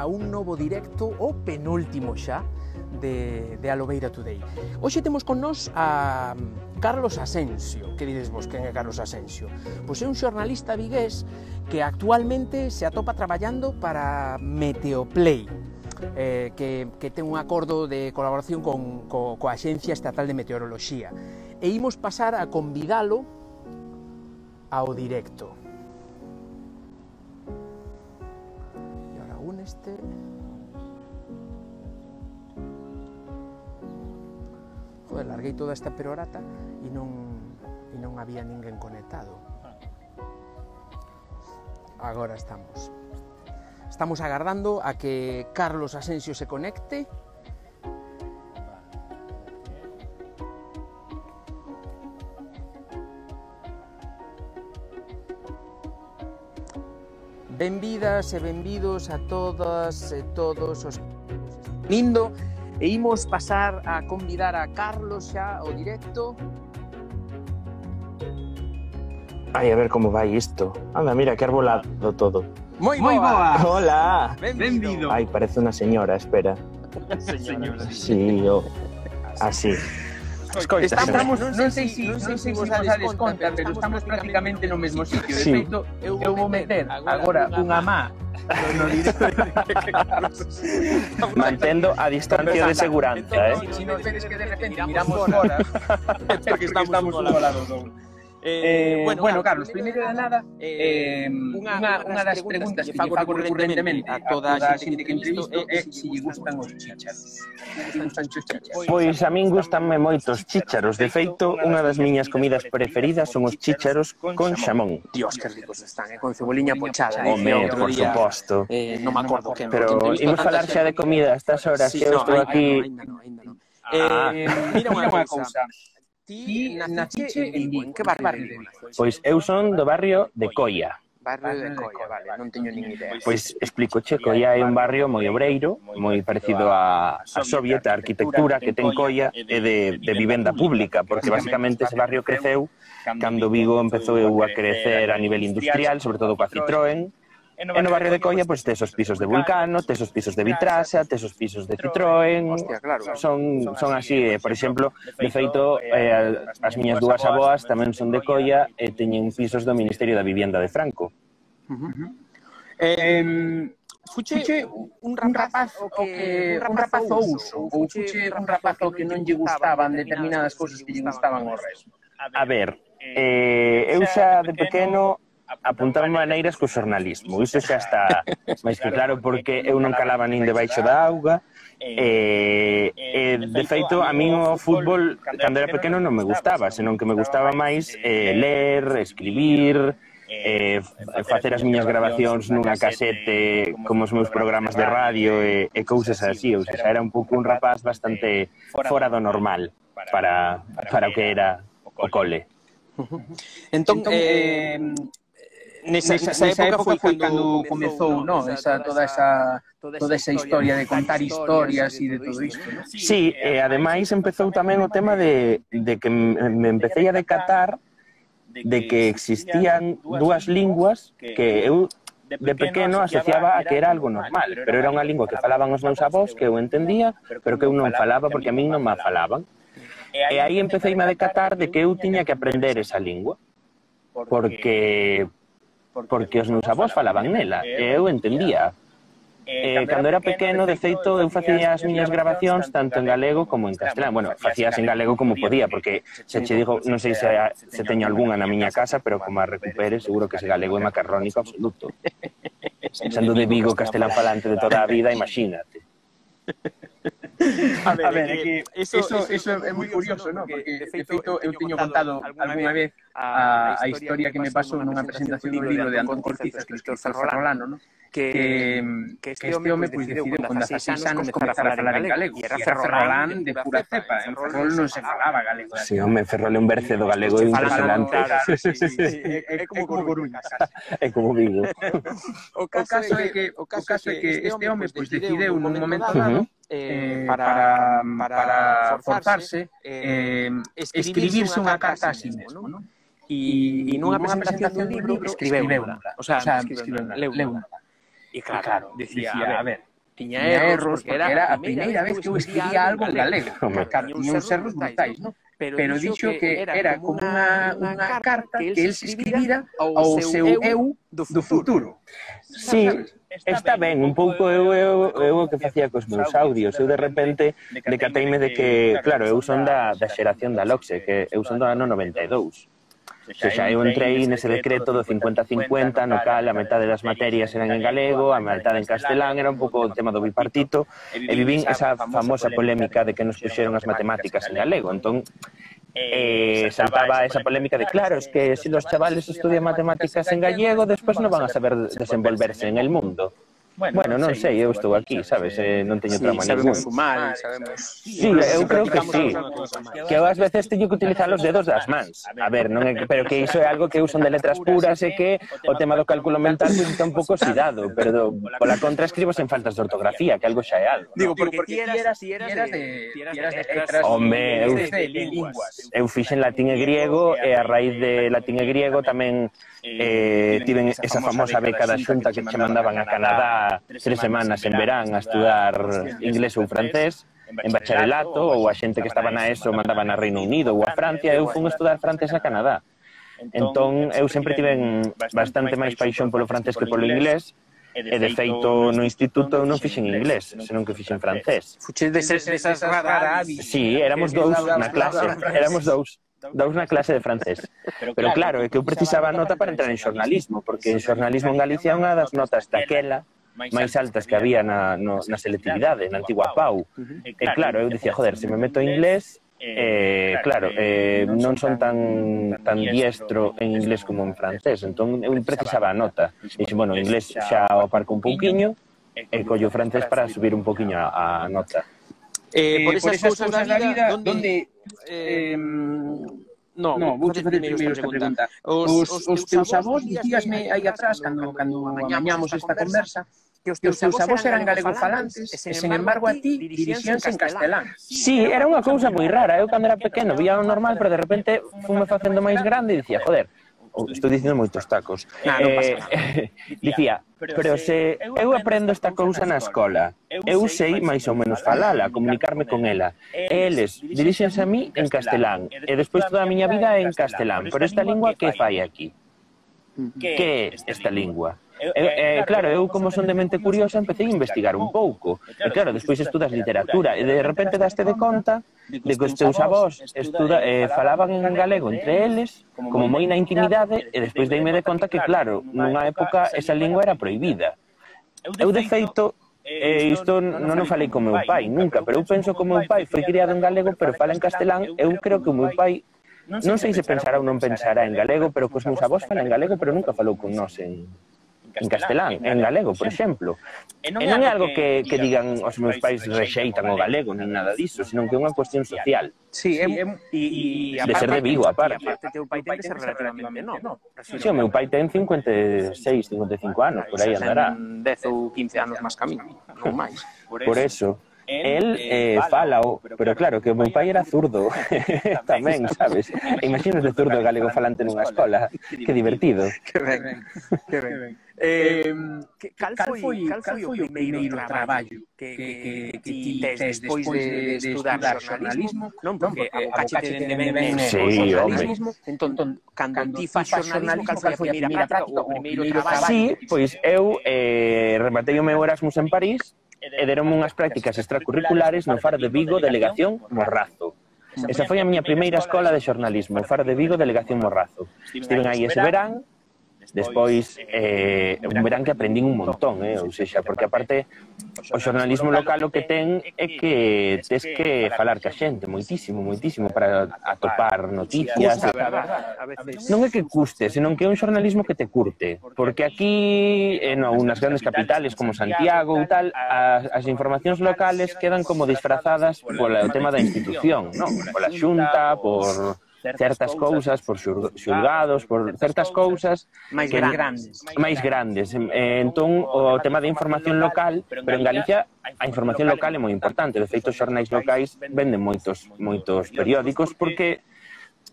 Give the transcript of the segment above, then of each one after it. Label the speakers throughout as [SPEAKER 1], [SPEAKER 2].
[SPEAKER 1] a un novo directo, o penúltimo xa, de, de Alobeira Today. Hoxe temos con nós a Carlos Asensio. Que dides vos, quen é Carlos Asensio? Pois é un xornalista vigués que actualmente se atopa traballando para Meteoplay, eh, que, que ten un acordo de colaboración con, co, coa Axencia Estatal de Meteoroloxía. E imos pasar a convidalo ao directo. este Joder, larguei toda esta perorata e non, e non había ninguén conectado. Agora estamos. Estamos agardando a que Carlos Asensio se conecte Benvidas e benvidos a todas e todos os lindo e imos pasar a convidar a Carlos xa ao directo.
[SPEAKER 2] Ai, a ver como vai isto. Anda, mira, que arbolado todo.
[SPEAKER 1] Moi boa. Moi boa.
[SPEAKER 2] Hola.
[SPEAKER 1] Benvido.
[SPEAKER 2] Ai, parece unha señora, espera.
[SPEAKER 1] señora.
[SPEAKER 2] Sí, o... Así.
[SPEAKER 1] Escoita, estamos, non, non sei si, non sei si vos dades conta, pero estamos prácticamente no mesmo sitio. De
[SPEAKER 2] sí.
[SPEAKER 1] feito, eu eu vou meter agora unha má no directo
[SPEAKER 2] Mantendo a distancia de seguranza, eh.
[SPEAKER 1] Si non queres que de repente miramos fora, porque estamos un lado do outro. Eh, eh, bueno, bueno, Carlos, primeiro de nada, eh, unha, unha, unha das preguntas que, lle fago recurrentemente a toda a xente que entrevisto é se lle gustan os chícharos.
[SPEAKER 2] Pois a min gustanme moito os chícharos. De feito, unha das miñas comidas preferidas son os chícharos con xamón.
[SPEAKER 1] Dios, que ricos están, eh? con cebolinha pochada. Eh, Home,
[SPEAKER 2] por suposto.
[SPEAKER 1] Eh, non me acordo que...
[SPEAKER 2] Pero imos falar xa de comida a estas horas sí, que eu estou aquí...
[SPEAKER 1] Ainda non, ainda non. Eh, mira unha cousa. Ti nachiche en Vigo, en que barrio, barrio
[SPEAKER 2] Pois eu son do barrio de Coia.
[SPEAKER 1] Barrio de Coia, vale, non teño nin idea.
[SPEAKER 2] Pois explicoche, Coia é un barrio moi obreiro, moi parecido a, a Soviet, a arquitectura que ten Coia é de, de vivenda pública, porque basicamente ese barrio creceu cando Vigo empezou a crecer a nivel industrial, sobre todo coa Citroën, E no barrio, barrio de Colla, pois tes os pisos de Vulcano, tes os pisos de Vitrasa, tes os pisos de Citroën,
[SPEAKER 1] Hostia, claro.
[SPEAKER 2] son, son así, eh, por exemplo, de feito, eh, eh as miñas dúas aboas tamén son de Colla eh, e teñen pisos do Ministerio da Vivienda de Franco. Uh -huh.
[SPEAKER 1] eh, fuche, fuche un rapaz o que un rapaz o uso ou fuche un rapaz o que non lle gustaban determinadas cousas que lle gustaban ao resto.
[SPEAKER 2] A ver, eh, eu xa de pequeno apuntaban maneiras co xornalismo. Iso xa está máis que claro porque eu non calaba nin debaixo da auga. Eh, eh, eh, e, e de feito, a min o fútbol cando era pequeno non me gustaba, senón que me gustaba máis eh, ler, escribir, eh, facer as miñas grabacións nunha casete como os meus programas de radio e, e cousas así, ou seja, era un pouco un rapaz bastante fora do normal para, para o que era o cole.
[SPEAKER 1] Entón, entón eh, nesa, nesa, nesa, época, época foi cando comezou, no, esa, toda esa toda esa historia de contar historias e de todo isto. ¿no?
[SPEAKER 2] Sí, e eh, ademais empezou tamén o tema de, de que me empecé a decatar de que existían dúas linguas que eu de pequeno asociaba a que era algo normal, pero era unha lingua que falaban os meus avós, que eu entendía, pero que eu non falaba porque a min non me falaban. E aí empecéime a decatar de que eu tiña que aprender esa lingua, porque porque os meus avós falaban nela e eu entendía. Eh, eh cando era pequeno, de feito, eu facía as miñas grabacións tanto en galego como en castelán. Bueno, facías en galego como podía, porque se che digo, non sei se, se teño algunha na miña casa, pero como a recupere, seguro que ese galego é macarrónico absoluto. Sendo de Vigo, castelán falante de toda a vida, imagínate.
[SPEAKER 1] A ver, a ver eh, que eso, eso, eso, é moi curioso, ¿no? Porque, de feito, eu teño contado algunha vez a, a historia que me pasou nunha presentación do libro de Antón Cortiz escritor Cristóbal ¿no? que, que este home pois, pues, decidiu con 16 anos comezar a falar en galego. E era Ferrolán de pura cepa. En Ferrol non se falaba galego.
[SPEAKER 2] Si, sí, home, Ferrol é un bercedo galego impresionante.
[SPEAKER 1] É, é como Coruña.
[SPEAKER 2] É como Vigo.
[SPEAKER 1] O caso, é que, o caso é que este home pois, decidiu nun momento dado eh, eh para, para, para forzarse, forzarse eh, escribirse unha carta a sí mesmo, ¿no? E, e nunha presentación, do libro escribeuna, o sea, o sea leu. leuna. E claro, claro decía,
[SPEAKER 3] decía,
[SPEAKER 1] a ver, tiña erros, porque, porque era a primeira vez que eu escribía algo en galego,
[SPEAKER 3] tiña uns erros brutais, non?
[SPEAKER 1] pero, pero dixo que era como unha, unha carta que el se escribira ao seu eu do futuro.
[SPEAKER 2] Sí, está, está ben, un pouco eu, eu, eu o que facía cos meus audios, eu de repente decateime de que, claro, eu son da, da xeración da Loxe, que eu son do ano 92. Se xa eu entrei nese decreto do 50-50, no cal a metade das materias eran en galego, a metade en castelán, era un pouco o tema do bipartito, e vivín esa famosa polémica de que nos puxeron as matemáticas en galego. Entón, eh, saltaba esa polémica de, claro, es que si los chavales estudian matemáticas en gallego, despois non van a saber desenvolverse en el mundo. Bueno, bueno non sei, eu estou aquí, sabes, eh, non teño
[SPEAKER 1] sí, trama
[SPEAKER 2] ningún.
[SPEAKER 1] Sabemos fumar, sabemos...
[SPEAKER 2] Sí, eu creo que sí, que eu ás veces teño que utilizar os dedos das mans. A ver, non é, pero que iso é algo que eu son de letras puras eh, e que o tema do cálculo mental pois está un pouco oxidado, pero do, pola contra escribos en faltas de ortografía, que algo xa é algo.
[SPEAKER 1] Digo, porque, ti eras, ti eras, de, ti eras de letras...
[SPEAKER 2] Home, eu, eu fixen latín e griego e a raíz de latín e griego tamén eh, tiven esa famosa beca da xunta que che mandaban a Canadá tres semanas en verán a estudar inglés ou francés, en bacharelato, ou a xente que estaba na ESO mandaban a Reino Unido ou a Francia, eu fun estudar francés a Canadá. Entón, eu sempre tiven bastante máis paixón polo francés que polo inglés, e de feito no instituto eu non fixen inglés, senón que fixen francés.
[SPEAKER 1] Fuches de ser esas raras.
[SPEAKER 2] Sí, éramos dous na clase, éramos dous. Dous na clase de francés. Pero claro, é que eu precisaba nota para entrar en xornalismo, porque o xornalismo en Galicia é unha das notas daquela máis altas que había na, no, na selectividade, na antigua PAU. E eh, claro, eu dicía, joder, se me meto en inglés, eh, eh claro, eh, eh non son tan tan diestro en inglés como en francés, entón eu precisaba a nota. Dixen, bueno, inglés xa o aparco un pouquiño, e collo francés para subir un pouquiño a, a nota.
[SPEAKER 1] Eh, por esas,
[SPEAKER 3] por esas
[SPEAKER 1] cousas,
[SPEAKER 3] cousas da vida, vida,
[SPEAKER 1] donde,
[SPEAKER 3] donde
[SPEAKER 1] eh,
[SPEAKER 3] No,
[SPEAKER 1] no,
[SPEAKER 3] vou facer primeiro esta pregunta. Os, os, os teus avós dicíasme aí atrás, cando, cando amañamos esta conversa, que os teus, teus avós eran galegofalantes e, sen embargo, a ti dirixíanse en castelán.
[SPEAKER 2] Sí, era unha cousa moi rara. Eu, ¿eh? cando era pequeno, vía o normal, pero de repente fume facendo máis grande e dicía, joder, estou dicindo moitos tacos.
[SPEAKER 1] Nah, eh, non pasa.
[SPEAKER 2] Eh, dicía, pero se eu aprendo esta cousa na escola, eu sei máis ou menos falala, comunicarme con ela. E eles diríxense a mí en castelán, e despois toda a miña vida en castelán, pero esta lingua que fai aquí? Que é esta lingua? E, e, eh, eh, claro, eu como son de mente curiosa empecé a investigar un pouco. E claro, despois estudas literatura e de repente daste de conta de que os teus avós estuda, eh, falaban en galego entre eles, como moi na intimidade, e despois deime de conta que, claro, nunha época esa lingua era proibida. Eu, de feito, E eh, isto non o falei con meu pai, nunca, pero eu penso que o meu pai foi criado en galego, pero fala en castelán, eu creo que o meu pai non sei se pensará ou non pensará en galego, pero cos meus avós falan en galego, pero nunca falou con nós en, en castelán, en, galego, por exemplo. E non, é algo que, que digan os meus pais rexeitan o galego, nin nada disso, senón que é unha cuestión social.
[SPEAKER 1] Sí, é, e, e,
[SPEAKER 2] de ser de Vigo, aparte.
[SPEAKER 1] aparte teu pai ten que ser relativamente non. No.
[SPEAKER 2] Sí, o meu pai ten 56, 55 anos, por aí andará.
[SPEAKER 1] 10 ou 15 anos máis camino, non máis.
[SPEAKER 2] Por eso el eh, eh falao, pero claro, que o meu pai era zurdo tamén, sabes? Imagínate zurdo galego falante nunha escola, que divertido.
[SPEAKER 1] Que ben, que ben. Eh, cal, cal foi, cal foi, o primeiro traballo que, que, que, que ti tes despois de, de estudar, estudar xornalismo? Non, porque, porque abocaxe de ben ben
[SPEAKER 2] sí, o
[SPEAKER 1] xornalismo. Entón, entón, cando, cando ti faz xornalismo, cal foi a primeira práctica, o primeiro traballo?
[SPEAKER 2] Sí, pois eu eh, rematei o meu Erasmus en París e deronme unhas prácticas extracurriculares no Faro de Vigo, Delegación Morrazo. Esa foi a miña primeira escola de xornalismo, Faro de Vigo, Delegación Morrazo. Estiven aí ese verán, Despois, eh, verán que aprendín un montón, eh? ou seja, porque aparte o xornalismo local o que ten é que tes que falar ca xente, moitísimo, moitísimo, para atopar noticias. Non é que custe, senón que é un xornalismo que te curte, porque aquí, eh, en unhas grandes capitales como Santiago ou tal, as, as informacións locales quedan como disfrazadas polo tema da institución, non? pola xunta, por certas, cousas, por xulgados, por certas, cousas
[SPEAKER 1] máis grandes,
[SPEAKER 2] máis grandes. Eh, entón o tema da información local, pero en Galicia a información local é moi importante, de feito os xornais locais venden moitos moitos periódicos porque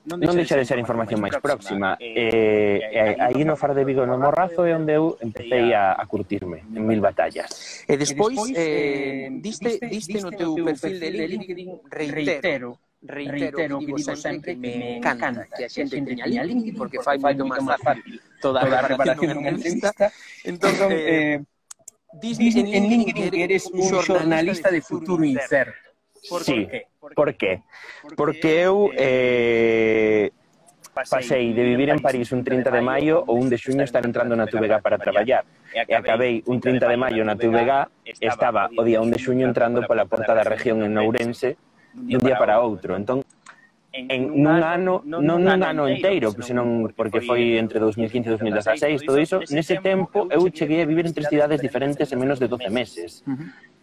[SPEAKER 2] non deixa de ser información máis próxima. Eh, eh aí no Far de Vigo no Morrazo é onde eu empecé a, a curtirme en mil batallas.
[SPEAKER 1] E despois, eh, eh, diste, diste no teu perfil de LinkedIn, reitero, reitero, reitero digo sempre, sempre que me encanta, encanta que a xente teña LinkedIn porque fai moito máis fácil toda a preparación dunha entrevista. Entón, eh, eh
[SPEAKER 3] dis en LinkedIn que eres un xornalista de futuro incerto.
[SPEAKER 2] Por sí, por, por que? Porque eu eh, eh pasei de vivir en París un 30 de maio ou un de xuño estar entrando na Tubega para traballar. E acabei un 30 de maio na Tubega, estaba o día 1 de xuño entrando pola porta da región en Ourense de un día para outro. Entón, en nun ano, non nun ano inteiro, senón porque foi entre 2015 e 2016, todo iso, nese tempo eu cheguei a vivir en tres cidades diferentes en menos de 12 meses.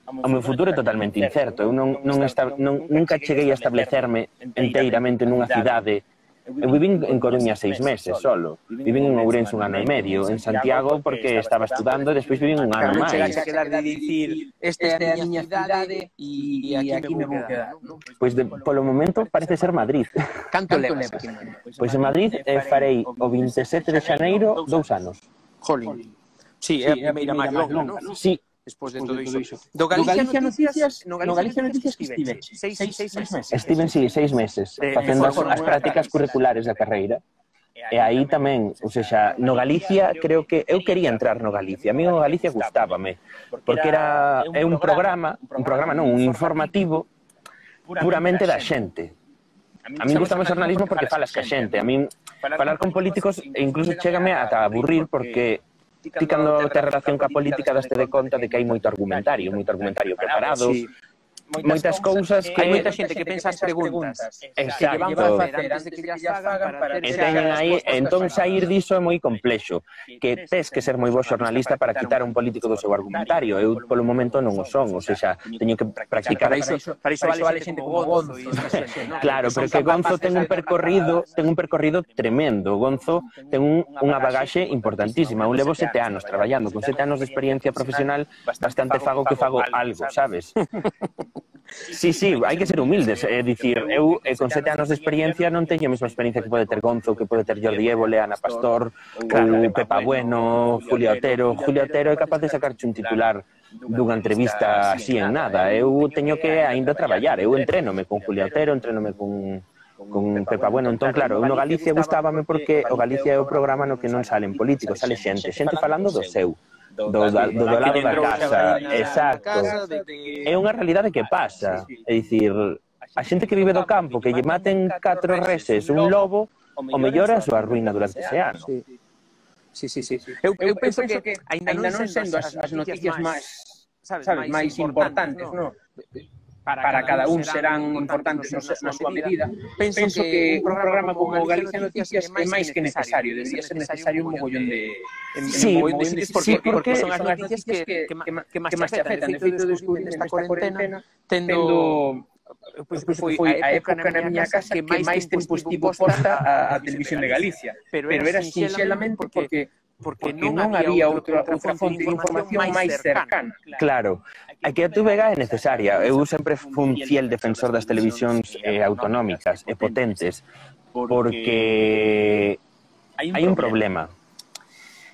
[SPEAKER 2] O meu futuro é totalmente incerto. Eu non, non esta, non, nunca cheguei a establecerme enteiramente nunha cidade Eu vivín en Coruña seis meses solo. Vivín en Ourense un ano e medio, en Santiago porque estaba estudando e despois vivín un ano máis.
[SPEAKER 1] Chegaste a quedar de dicir, esta é a miña cidade e aquí me vou quedar.
[SPEAKER 2] Pois de, polo momento parece ser Madrid.
[SPEAKER 1] Canto levas?
[SPEAKER 2] Pois en Madrid eh, farei o 27 de xaneiro dous anos.
[SPEAKER 1] Jolín. Sí, é a primeira máis longa, non?
[SPEAKER 2] Sí,
[SPEAKER 1] despois de todo iso. Do Galicia, Galicia Noticias, no Galicia Noticias que estive, seis, seis, seis, seis meses.
[SPEAKER 2] Estiven, sí, seis meses, eh, facendo as, as prácticas curriculares da carreira. E aí tamén, ou seja, no Galicia creo que eu quería entrar no Galicia, a mí no Galicia gustábame, porque era é un programa, un programa non, un informativo. puramente da xente, A mí gustame o xornalismo porque falas ca xente. A mí falar con políticos incluso chégame ata aburrir porque ti cando te relación ca política daste de conta de que hai moito argumentario, moito argumentario preparado, sí moitas, moitas cousas que...
[SPEAKER 1] Hai moita xente que pensa as preguntas,
[SPEAKER 2] preguntas
[SPEAKER 1] que van facer antes de que las fagan para...
[SPEAKER 2] E teñen aí, entón sair diso é moi complexo, que tes que ser moi bo xornalista para quitar un político do seu argumentario. Eu, polo momento, non o son, ou sea, teño que practicar...
[SPEAKER 1] Para iso, para iso vale xente como Gonzo.
[SPEAKER 2] Claro, pero que Gonzo ten un percorrido ten un percorrido tremendo. Gonzo ten un, unha bagaxe importantísima. Un levo sete anos traballando, con sete anos de experiencia profesional, bastante fago que fago algo, sabes? Sí, sí, hai que ser humildes, eh, é dicir, eu eh, con sete anos de experiencia non teño a mesma experiencia que pode ter Gonzo, que pode ter Jordi Évole, Ana Pastor, claro, Pepa Bueno, Julio Otero, Julio Otero é capaz de sacarche un titular dunha entrevista así en nada, eu teño que aínda traballar, eu entrénome con Julio Otero, entrénome con con Pepa Bueno. Entón, claro, eu no Galicia gustábame porque o Galicia é o programa no que non salen políticos, sale xente, xente falando do seu do, do, da, do, do lado da casa. Exacto. Casa de. É unha realidade que ah, pasa. Sí, sí. É dicir, a xente que vive do campo, que lle maten catro reses, un lobo, o mellor a súa ruína durante ese ano.
[SPEAKER 1] Sí, sí, sí. sí. Eu, eu, eu penso que, que ainda non sendo as, as noticias máis, sabes, máis importantes, non? No? para, para cada un serán importantes no, na súa medida, penso, penso que un programa como Galicia Noticias é máis que necesario, debería ser necesario un mogollón de...
[SPEAKER 2] En, sí, en
[SPEAKER 1] mogollón de sí, porque, porque son as noticias que, que, que, que máis te afectan. De feito, descubrí nesta cuarentena, tendo pois, pues, foi, foi a época na miña casa que máis tempo estivo posta a, a televisión de Galicia. Pero era sinxelamente porque porque, porque non, non había outra, outra fonte de información máis cercana.
[SPEAKER 2] Claro, a que a vega é necesaria. Eu sempre fun fiel defensor das televisións eh, autonómicas e potentes, porque hai un problema.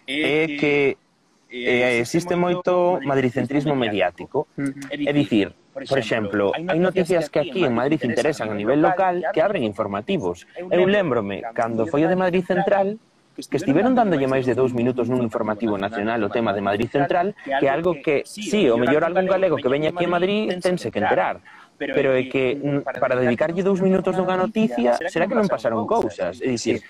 [SPEAKER 2] É que eh, eh existe moito madricentrismo mediático. É mm. dicir, Por exemplo, hai noticias que aquí en Madrid interesan a nivel local que abren informativos. Eu lembrome, cando foi o de Madrid Central, que estiveron dándolle máis de dous minutos nun informativo nacional o tema de Madrid Central, que é algo que, sí, o mellor algún galego que veña aquí a Madrid tense que enterar, pero, é que mm, para dedicarlle dous minutos dunha noticia, será que non pasaron cousas? É dicir,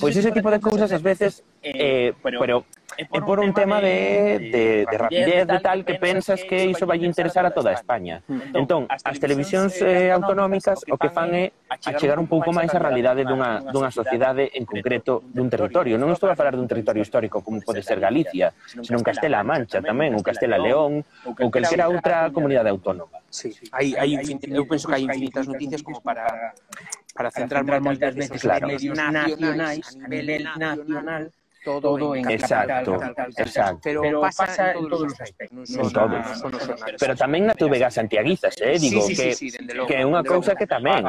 [SPEAKER 2] pois ese tipo de cousas ás veces, eh, eh pero É por, un, tema de, de, de, rapidez, de tal, que pensas que iso vai interesar a toda a España. Entón, as televisións eh, autonómicas o que fan é achegar un pouco máis a realidade dunha, dunha sociedade en concreto dun territorio. Non estou a falar dun territorio histórico como pode ser Galicia, senón Castela-A Mancha tamén, ou Castela-León, ou calquera outra comunidade autónoma.
[SPEAKER 1] Sí, hai, hai, eu penso que hai infinitas noticias como para para centrar moitas veces claro. medios nacionais, a nivel nacional,
[SPEAKER 3] todo, en
[SPEAKER 2] exacto, exacto.
[SPEAKER 3] Pero, pero pasa, pasa en todos los aspectos.
[SPEAKER 2] No pero también na tuve gas eh, digo,
[SPEAKER 3] sí, sí,
[SPEAKER 2] que,
[SPEAKER 3] sí,
[SPEAKER 2] que que tamén.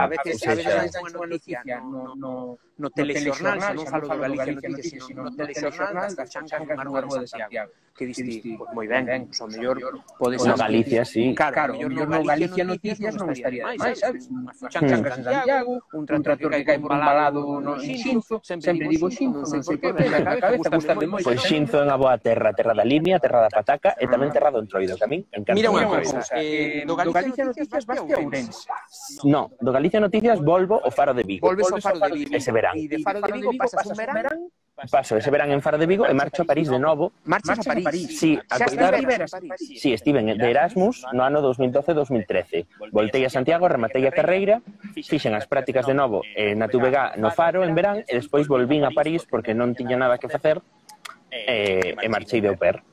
[SPEAKER 1] no telexornal, xa non falo do Galicia Noticias, sino no telexornal das chancas do Margo de Santiago, que diste, pues, moi ben, pues, ao mellor podes...
[SPEAKER 2] Bueno, Galicia, sí.
[SPEAKER 3] Claro, claro mellor no Galicia Noticias non estaría máis, sabes? Chancas en Santiago, un trator que cae por un balado no Xinzo, sempre digo Xinzo, non sei por que, na cabeza gustame moi.
[SPEAKER 2] Pois Xinzo é unha boa terra, terra da Limia, terra da Pataca e tamén terra do Entroido, que a min encanta.
[SPEAKER 1] Mira unha cousa, eh, do Galicia Noticias vas que a Ourense.
[SPEAKER 2] No, do Galicia Noticias volvo o Faro de Vigo.
[SPEAKER 1] Volves ao Faro de Vigo.
[SPEAKER 2] Ese verán verán.
[SPEAKER 1] E de Faro de Vigo pasas un verán
[SPEAKER 2] paso ese verán en Faro de Vigo e marcho a París de novo.
[SPEAKER 1] Marchas a París.
[SPEAKER 2] Sí, a cuidar... Sí, estiven de Erasmus no ano 2012-2013. Voltei a Santiago, rematei a carreira, fixen as prácticas de novo eh, na TVG no Faro en verán e despois volvín a París porque non tiña nada que facer eh, e marchei de au pair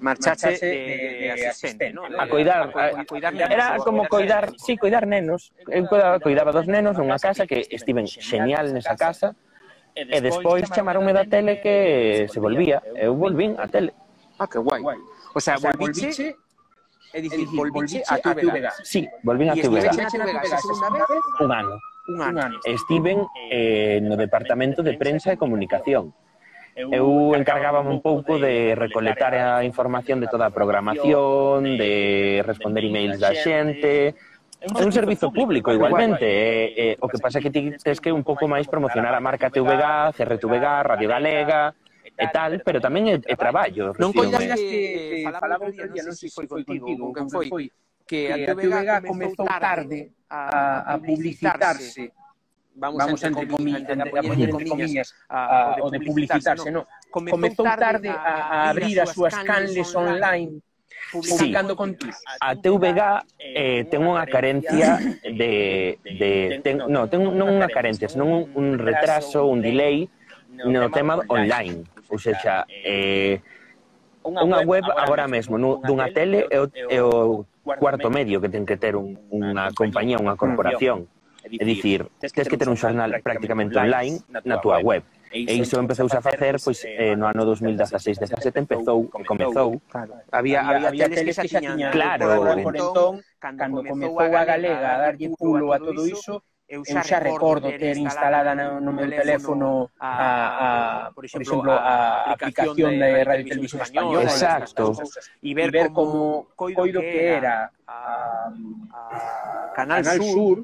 [SPEAKER 1] marchache de, de asistente, ¿no?
[SPEAKER 2] A cuidar, a, a cuidar nenos, era como coidar, sí, coidar nenos. Eu cuidaba, cuidaba dos nenos nunha casa que estiven genial nesa casa. E despois chamaronme da tele que se volvía. Eu eh, volvín a tele.
[SPEAKER 1] Ah, que guai. O sea, volviche É dicir, volviche a tu vega.
[SPEAKER 2] Sí, volvín a tu vega.
[SPEAKER 1] E estive
[SPEAKER 2] Un ano.
[SPEAKER 1] Un ano.
[SPEAKER 2] Estiven eh, no departamento de prensa e comunicación eu encargábame un pouco de recolectar a información de toda a programación, de responder emails da xente, É un servizo público igualmente, Eh, eh, o que pasa é que ti tes que un pouco máis promocionar a marca TVG, CRTVG, Radio Galega, e tal, pero tamén é, é traballo.
[SPEAKER 1] Non coidas que falaba outro día, non sei se foi contigo con con foi, que a TVG comezou tarde a, a publicitarse vamos, vamos entre, comillas, entre, comillas, entre comillas a, a, o de publicitarse, no. no. Comezou tarde a, a abrir as súas canles online, online publicando
[SPEAKER 2] sí.
[SPEAKER 1] contigo.
[SPEAKER 2] A TVG eh, eh ten unha carencia de, de ten, no, ten non unha carencia, senón un, un retraso, un delay no tema online. Ou seja, eh, unha web agora mesmo dunha tele é o, é o cuarto medio que ten que ter un, unha compañía, unha mm. corporación. Mm É dicir, tens que ter un xornal prácticamente online na túa web. E iso empezouse a facer pois eh, eh, no ano 2016-17 empezou, comezou.
[SPEAKER 1] Claro. Había había, había teles que xa tiñan
[SPEAKER 2] claro,
[SPEAKER 1] por entón, cando comezou a galega a darlle pulo a todo iso, eu xa, eu xa recordo ter instalada no, no meu teléfono a, a, por exemplo, a aplicación de Radio Televisión Española.
[SPEAKER 2] Exacto.
[SPEAKER 1] E ver, ver como coido que era a, a, Canal, Canal Sur, Sur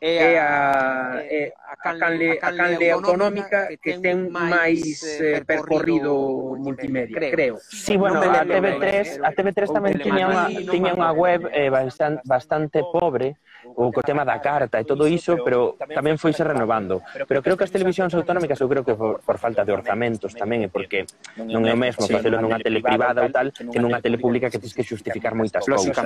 [SPEAKER 1] é a, é a, canle, a canle autonómica que ten máis eh, eh percorrido multimedia, creo.
[SPEAKER 2] Sí, bueno, a TV3, a TV3 tamén tiña unha, tiña unha web eh, bastante, bastante pobre, o co tema da carta e todo iso, pero tamén foise renovando. Pero creo que as televisións autonómicas, eu creo que por, por falta de orzamentos tamén, e porque non é o mesmo facelo nunha tele privada ou tal, que nunha tele pública que tens que xustificar moitas cousas,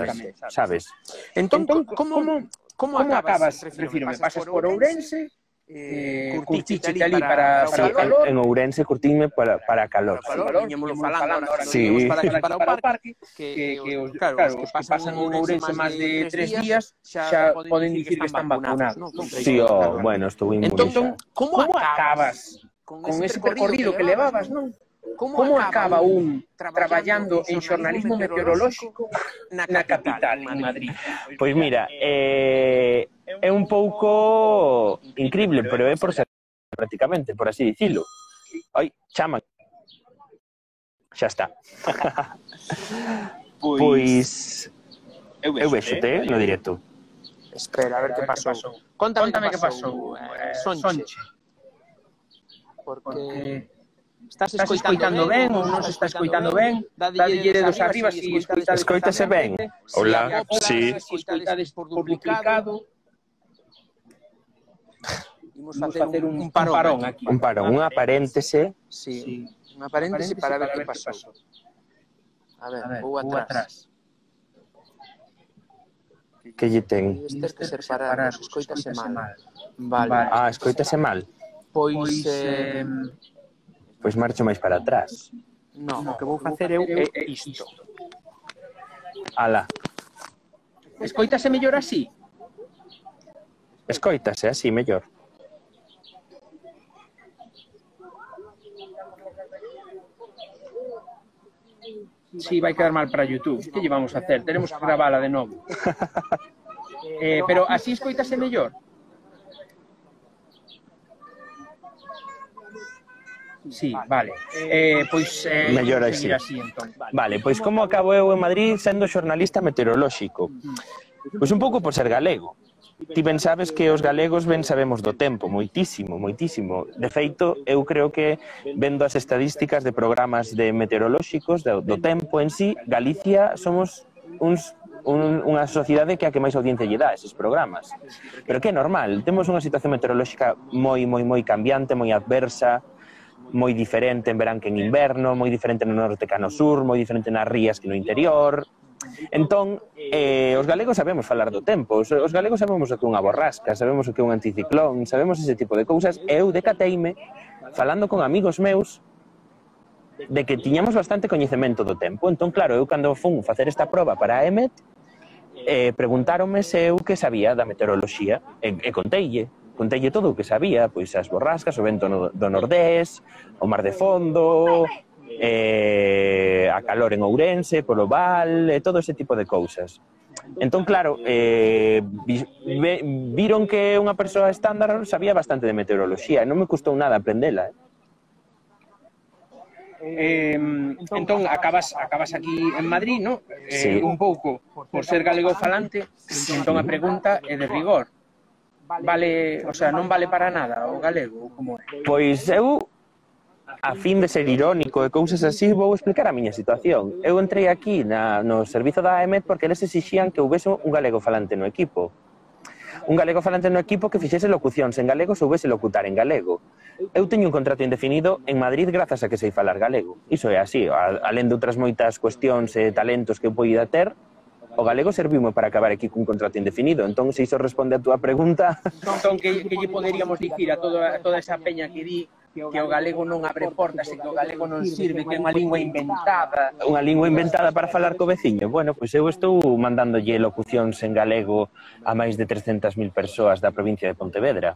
[SPEAKER 2] sabes?
[SPEAKER 1] Entón, como, Como, como acabas? Refírome, pasas por Ourense, eh, ali para, para
[SPEAKER 2] sí, calor. En, en Ourense curtime para, para calor.
[SPEAKER 1] Para calor, viñémolo falando, falando ahora,
[SPEAKER 2] sí.
[SPEAKER 1] para, aquí, para, para o parque, que, que, que os, claro, claro, os que pasan en Ourense máis de tres días, xa poden dicir que están vacunados. ¿no?
[SPEAKER 2] Sí, oh, bueno, estou inmune.
[SPEAKER 1] Entón, como acabas con ese percorrido que levabas, non? Como, como acaba un traballando en xornalismo meteorolóxico na capital, en Madrid?
[SPEAKER 2] Pois mira, eh, é un pouco increíble, pero é por ser prácticamente, por así dicilo. Ai, chaman. Xa está. pois, pois eu vexote no directo.
[SPEAKER 1] Espera, a ver que pasou. Contame, Contame que pasou, eh, Sonche. Sonche. Porque... Porque Estás escoitando, estás escoitando ben ou non se está escoitando ben? Dadelle dos arriba se escoitades
[SPEAKER 2] escoitase ben. Hola, si sí.
[SPEAKER 1] escoitades por duplicado. Imos facer un, un parón, parón aquí.
[SPEAKER 2] Un parón, unha paréntese.
[SPEAKER 1] Sí, un unha paréntese para ver que pasou. A ver, vou atrás.
[SPEAKER 2] Que lle ten?
[SPEAKER 1] Estes que separar, escoitase mal.
[SPEAKER 2] Vale. Ah, escoitase mal.
[SPEAKER 1] Pois, pois eh,
[SPEAKER 2] Pois marcho máis para atrás.
[SPEAKER 1] Non, o que vou facer eu é isto.
[SPEAKER 2] Ala.
[SPEAKER 1] Escoítase mellor así?
[SPEAKER 2] Escoítase así mellor.
[SPEAKER 3] Sí, vai quedar mal para YouTube. Que lle vamos a hacer? Teremos que gravala de novo. eh, pero así escoítase mellor? Sí, vale. Eh, pois eh, eh
[SPEAKER 2] mellor así.
[SPEAKER 3] así entón.
[SPEAKER 2] Vale, vale pois como acabo eu en Madrid sendo xornalista meteorolóxico. Pois un pouco por ser galego. Ti ben sabes que os galegos ben sabemos do tempo, moitísimo, moitísimo. De feito, eu creo que vendo as estadísticas de programas de meteorolóxicos do, do tempo en sí, Galicia somos uns un, unha sociedade que a que máis audiencia lle dá eses programas. Pero que é normal, temos unha situación meteorolóxica moi, moi, moi cambiante, moi adversa, moi diferente en verán que en inverno, moi diferente no norte que no sur, moi diferente nas rías que no interior. Entón, eh, os galegos sabemos falar do tempo, os, os galegos sabemos o que é unha borrasca, sabemos o que é un anticiclón, sabemos ese tipo de cousas. Eu decateime falando con amigos meus de que tiñamos bastante coñecemento do tempo. Entón, claro, eu cando fun facer esta proba para a EMET, eh, preguntáronme se eu que sabía da meteoroloxía e, e conteille Contelle todo o que sabía, pois as borrascas, o vento no, do nordés, o mar de fondo, eh, a calor en Ourense, polo Val, e todo ese tipo de cousas. Entón, claro, eh, vi, ve, viron que unha persoa estándar sabía bastante de meteoroloxía, e non me custou nada aprendela. Eh.
[SPEAKER 3] Eh, entón, acabas, acabas aquí en Madrid, no? Eh,
[SPEAKER 2] sí.
[SPEAKER 3] Un pouco, por ser galego falante, entón a pregunta é de rigor vale, eh, o sea, non vale para nada o galego, como é?
[SPEAKER 2] Pois eu a fin de ser irónico e cousas así, vou explicar a miña situación. Eu entrei aquí na, no servizo da AEMET porque eles exixían que houvese un galego falante no equipo. Un galego falante no equipo que fixese locucións en galego se houvese locutar en galego. Eu teño un contrato indefinido en Madrid grazas a que sei falar galego. Iso é así, alén de outras moitas cuestións e talentos que eu poida ter, o galego serviume para acabar aquí cun contrato indefinido. Entón, se iso responde a túa pregunta...
[SPEAKER 3] Entón, entón, que, que lle poderíamos dicir a toda, a toda esa peña que di que o galego non abre portas e que o galego non sirve, que é unha lingua inventada.
[SPEAKER 2] Unha lingua inventada para falar co veciño. Bueno, pois eu estou mandándolle locucións en galego a máis de 300.000 persoas da provincia de Pontevedra.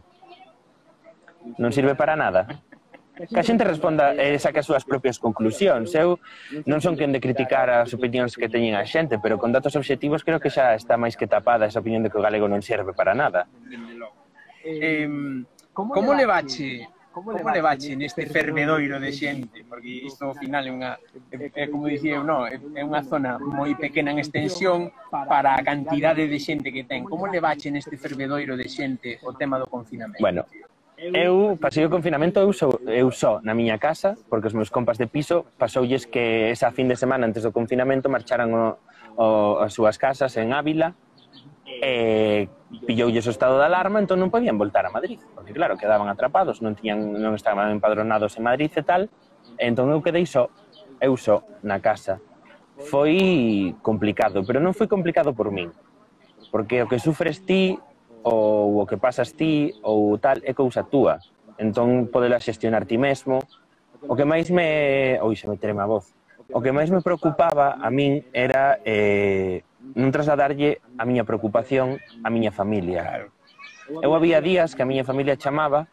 [SPEAKER 2] Non sirve para nada que a xente responda e saque as súas propias conclusións. Eu non son quen de criticar as opinións que teñen a xente, pero con datos obxectivos creo que xa está máis que tapada esa opinión de que o galego non serve para nada.
[SPEAKER 3] Eh, como le bache como le bache neste fervedoiro de xente? Porque isto ao final é unha, é, é como dicía eu, no, é, é unha zona moi pequena en extensión para a cantidade de xente que ten. Como le bache neste fervedoiro de xente o tema do confinamento?
[SPEAKER 2] Bueno, Eu pasei o confinamento eu só, eu só na miña casa, porque os meus compas de piso pasoulles que esa fin de semana antes do confinamento marcharan o, o, as súas casas en Ávila e pilloulles o estado de alarma, entón non podían voltar a Madrid, porque claro, quedaban atrapados, non tiñan non estaban empadronados en Madrid e tal, e entón eu quedei só, eu só na casa. Foi complicado, pero non foi complicado por min, porque o que sufres ti ou o que pasas ti ou tal é cousa túa. Entón podela xestionar ti mesmo. O que máis me... Oi, se me trema a voz. O que máis me preocupaba a min era eh, non trasladarlle a miña preocupación a miña familia. Eu había días que a miña familia chamaba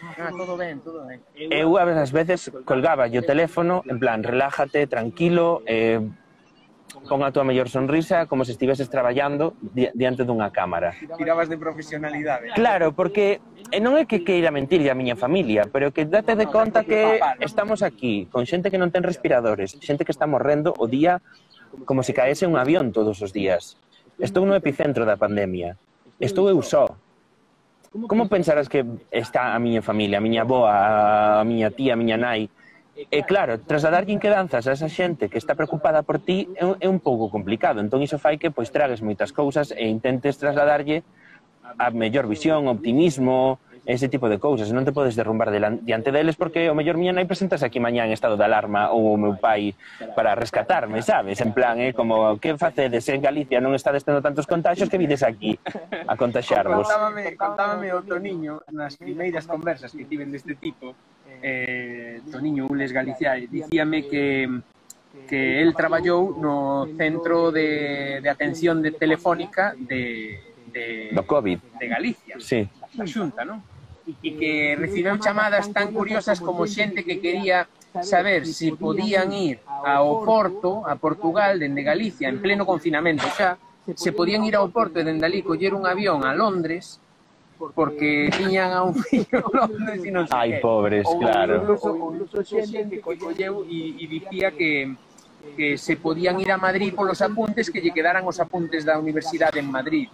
[SPEAKER 3] Ah, todo ben, todo ben.
[SPEAKER 2] Eu ás veces colgaba o teléfono en plan, relájate, tranquilo, eh, pon a túa mellor sonrisa como se estiveses traballando di diante dunha cámara.
[SPEAKER 3] Tirabas de profesionalidade.
[SPEAKER 2] Claro, porque e non é que queira mentir a miña familia, pero que date de conta que estamos aquí con xente que non ten respiradores, xente que está morrendo o día como se caese un avión todos os días. Estou no epicentro da pandemia. Estou eu só, Como pensarás que está a miña familia, a miña boa, a miña tía, a miña nai, E claro, trasladarlle inquedanzas a esa xente que está preocupada por ti é, é un pouco complicado. Entón iso fai que pois tragues moitas cousas e intentes trasladarlle a mellor visión, optimismo, ese tipo de cousas, non te podes derrumbar diante deles porque o mellor miña nai presentas aquí mañá en estado de alarma ou o meu pai para rescatarme, sabes? En plan, é eh, como, que facedes en Galicia non estades tendo tantos contagios que vides aquí a contaxarvos.
[SPEAKER 3] Contábame, contábame outro niño nas primeiras conversas que tiven deste tipo eh, Toniño Ules Galicia, dicíame que que el traballou no centro de, de atención de telefónica de, de,
[SPEAKER 2] do COVID
[SPEAKER 3] de Galicia,
[SPEAKER 2] sí.
[SPEAKER 3] da Xunta, non? E que recibiu chamadas tan curiosas como xente que quería saber se si podían ir ao Porto, a Portugal, dende Galicia, en pleno confinamento xa, se podían ir ao Porto e dende ali coller un avión a Londres porque, porque tiñan a un fillo Londres e non sei
[SPEAKER 2] Ai, pobres,
[SPEAKER 3] ou,
[SPEAKER 2] claro.
[SPEAKER 3] Incluso, incluso xente que colleu e dicía que que se podían ir a Madrid polos apuntes que lle quedaran os apuntes da universidade en Madrid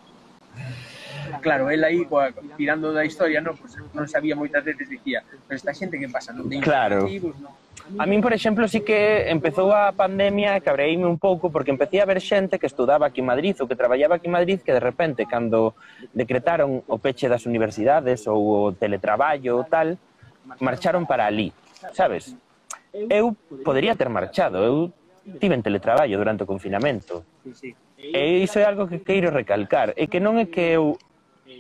[SPEAKER 3] claro, el aí coa, tirando da historia, non, pues, non sabía moitas veces dicía, pero esta xente que pasa, non ten
[SPEAKER 2] claro.
[SPEAKER 3] objetivos, non
[SPEAKER 2] A min, por exemplo, sí que empezou a pandemia e cabreíme un pouco porque empecé a ver xente que estudaba aquí en Madrid ou que traballaba aquí en Madrid que de repente, cando decretaron o peche das universidades ou o teletraballo ou tal, marcharon para ali, sabes? Eu podería ter marchado, eu tive en teletraballo durante o confinamento. E iso é algo que queiro recalcar, é que non é que eu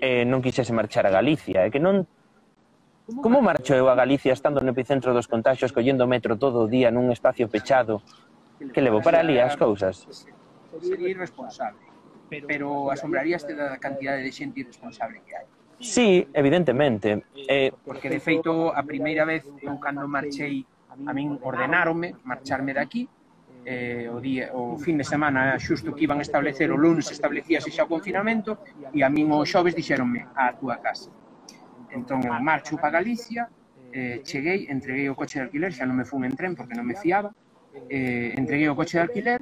[SPEAKER 2] eh, non quixese marchar a Galicia, é que non Como marcho eu a Galicia estando no epicentro dos contagios collendo metro todo o día nun espacio pechado que levo para ali as cousas?
[SPEAKER 3] Sería irresponsable, pero asombraríaste da cantidade de xente irresponsable que hai.
[SPEAKER 2] Sí, evidentemente. Eh...
[SPEAKER 3] Porque, de feito, a primeira vez, eu cando marchei, a min ordenáronme marcharme daqui, eh, o, día, o fin de semana xusto que iban a establecer, o lunes establecíase xa o confinamento, e a min o xoves dixeronme a túa casa. Entón eu marcho para Galicia, eh, cheguei, entreguei o coche de alquiler, xa non me fun en tren porque non me fiaba, eh, entreguei o coche de alquiler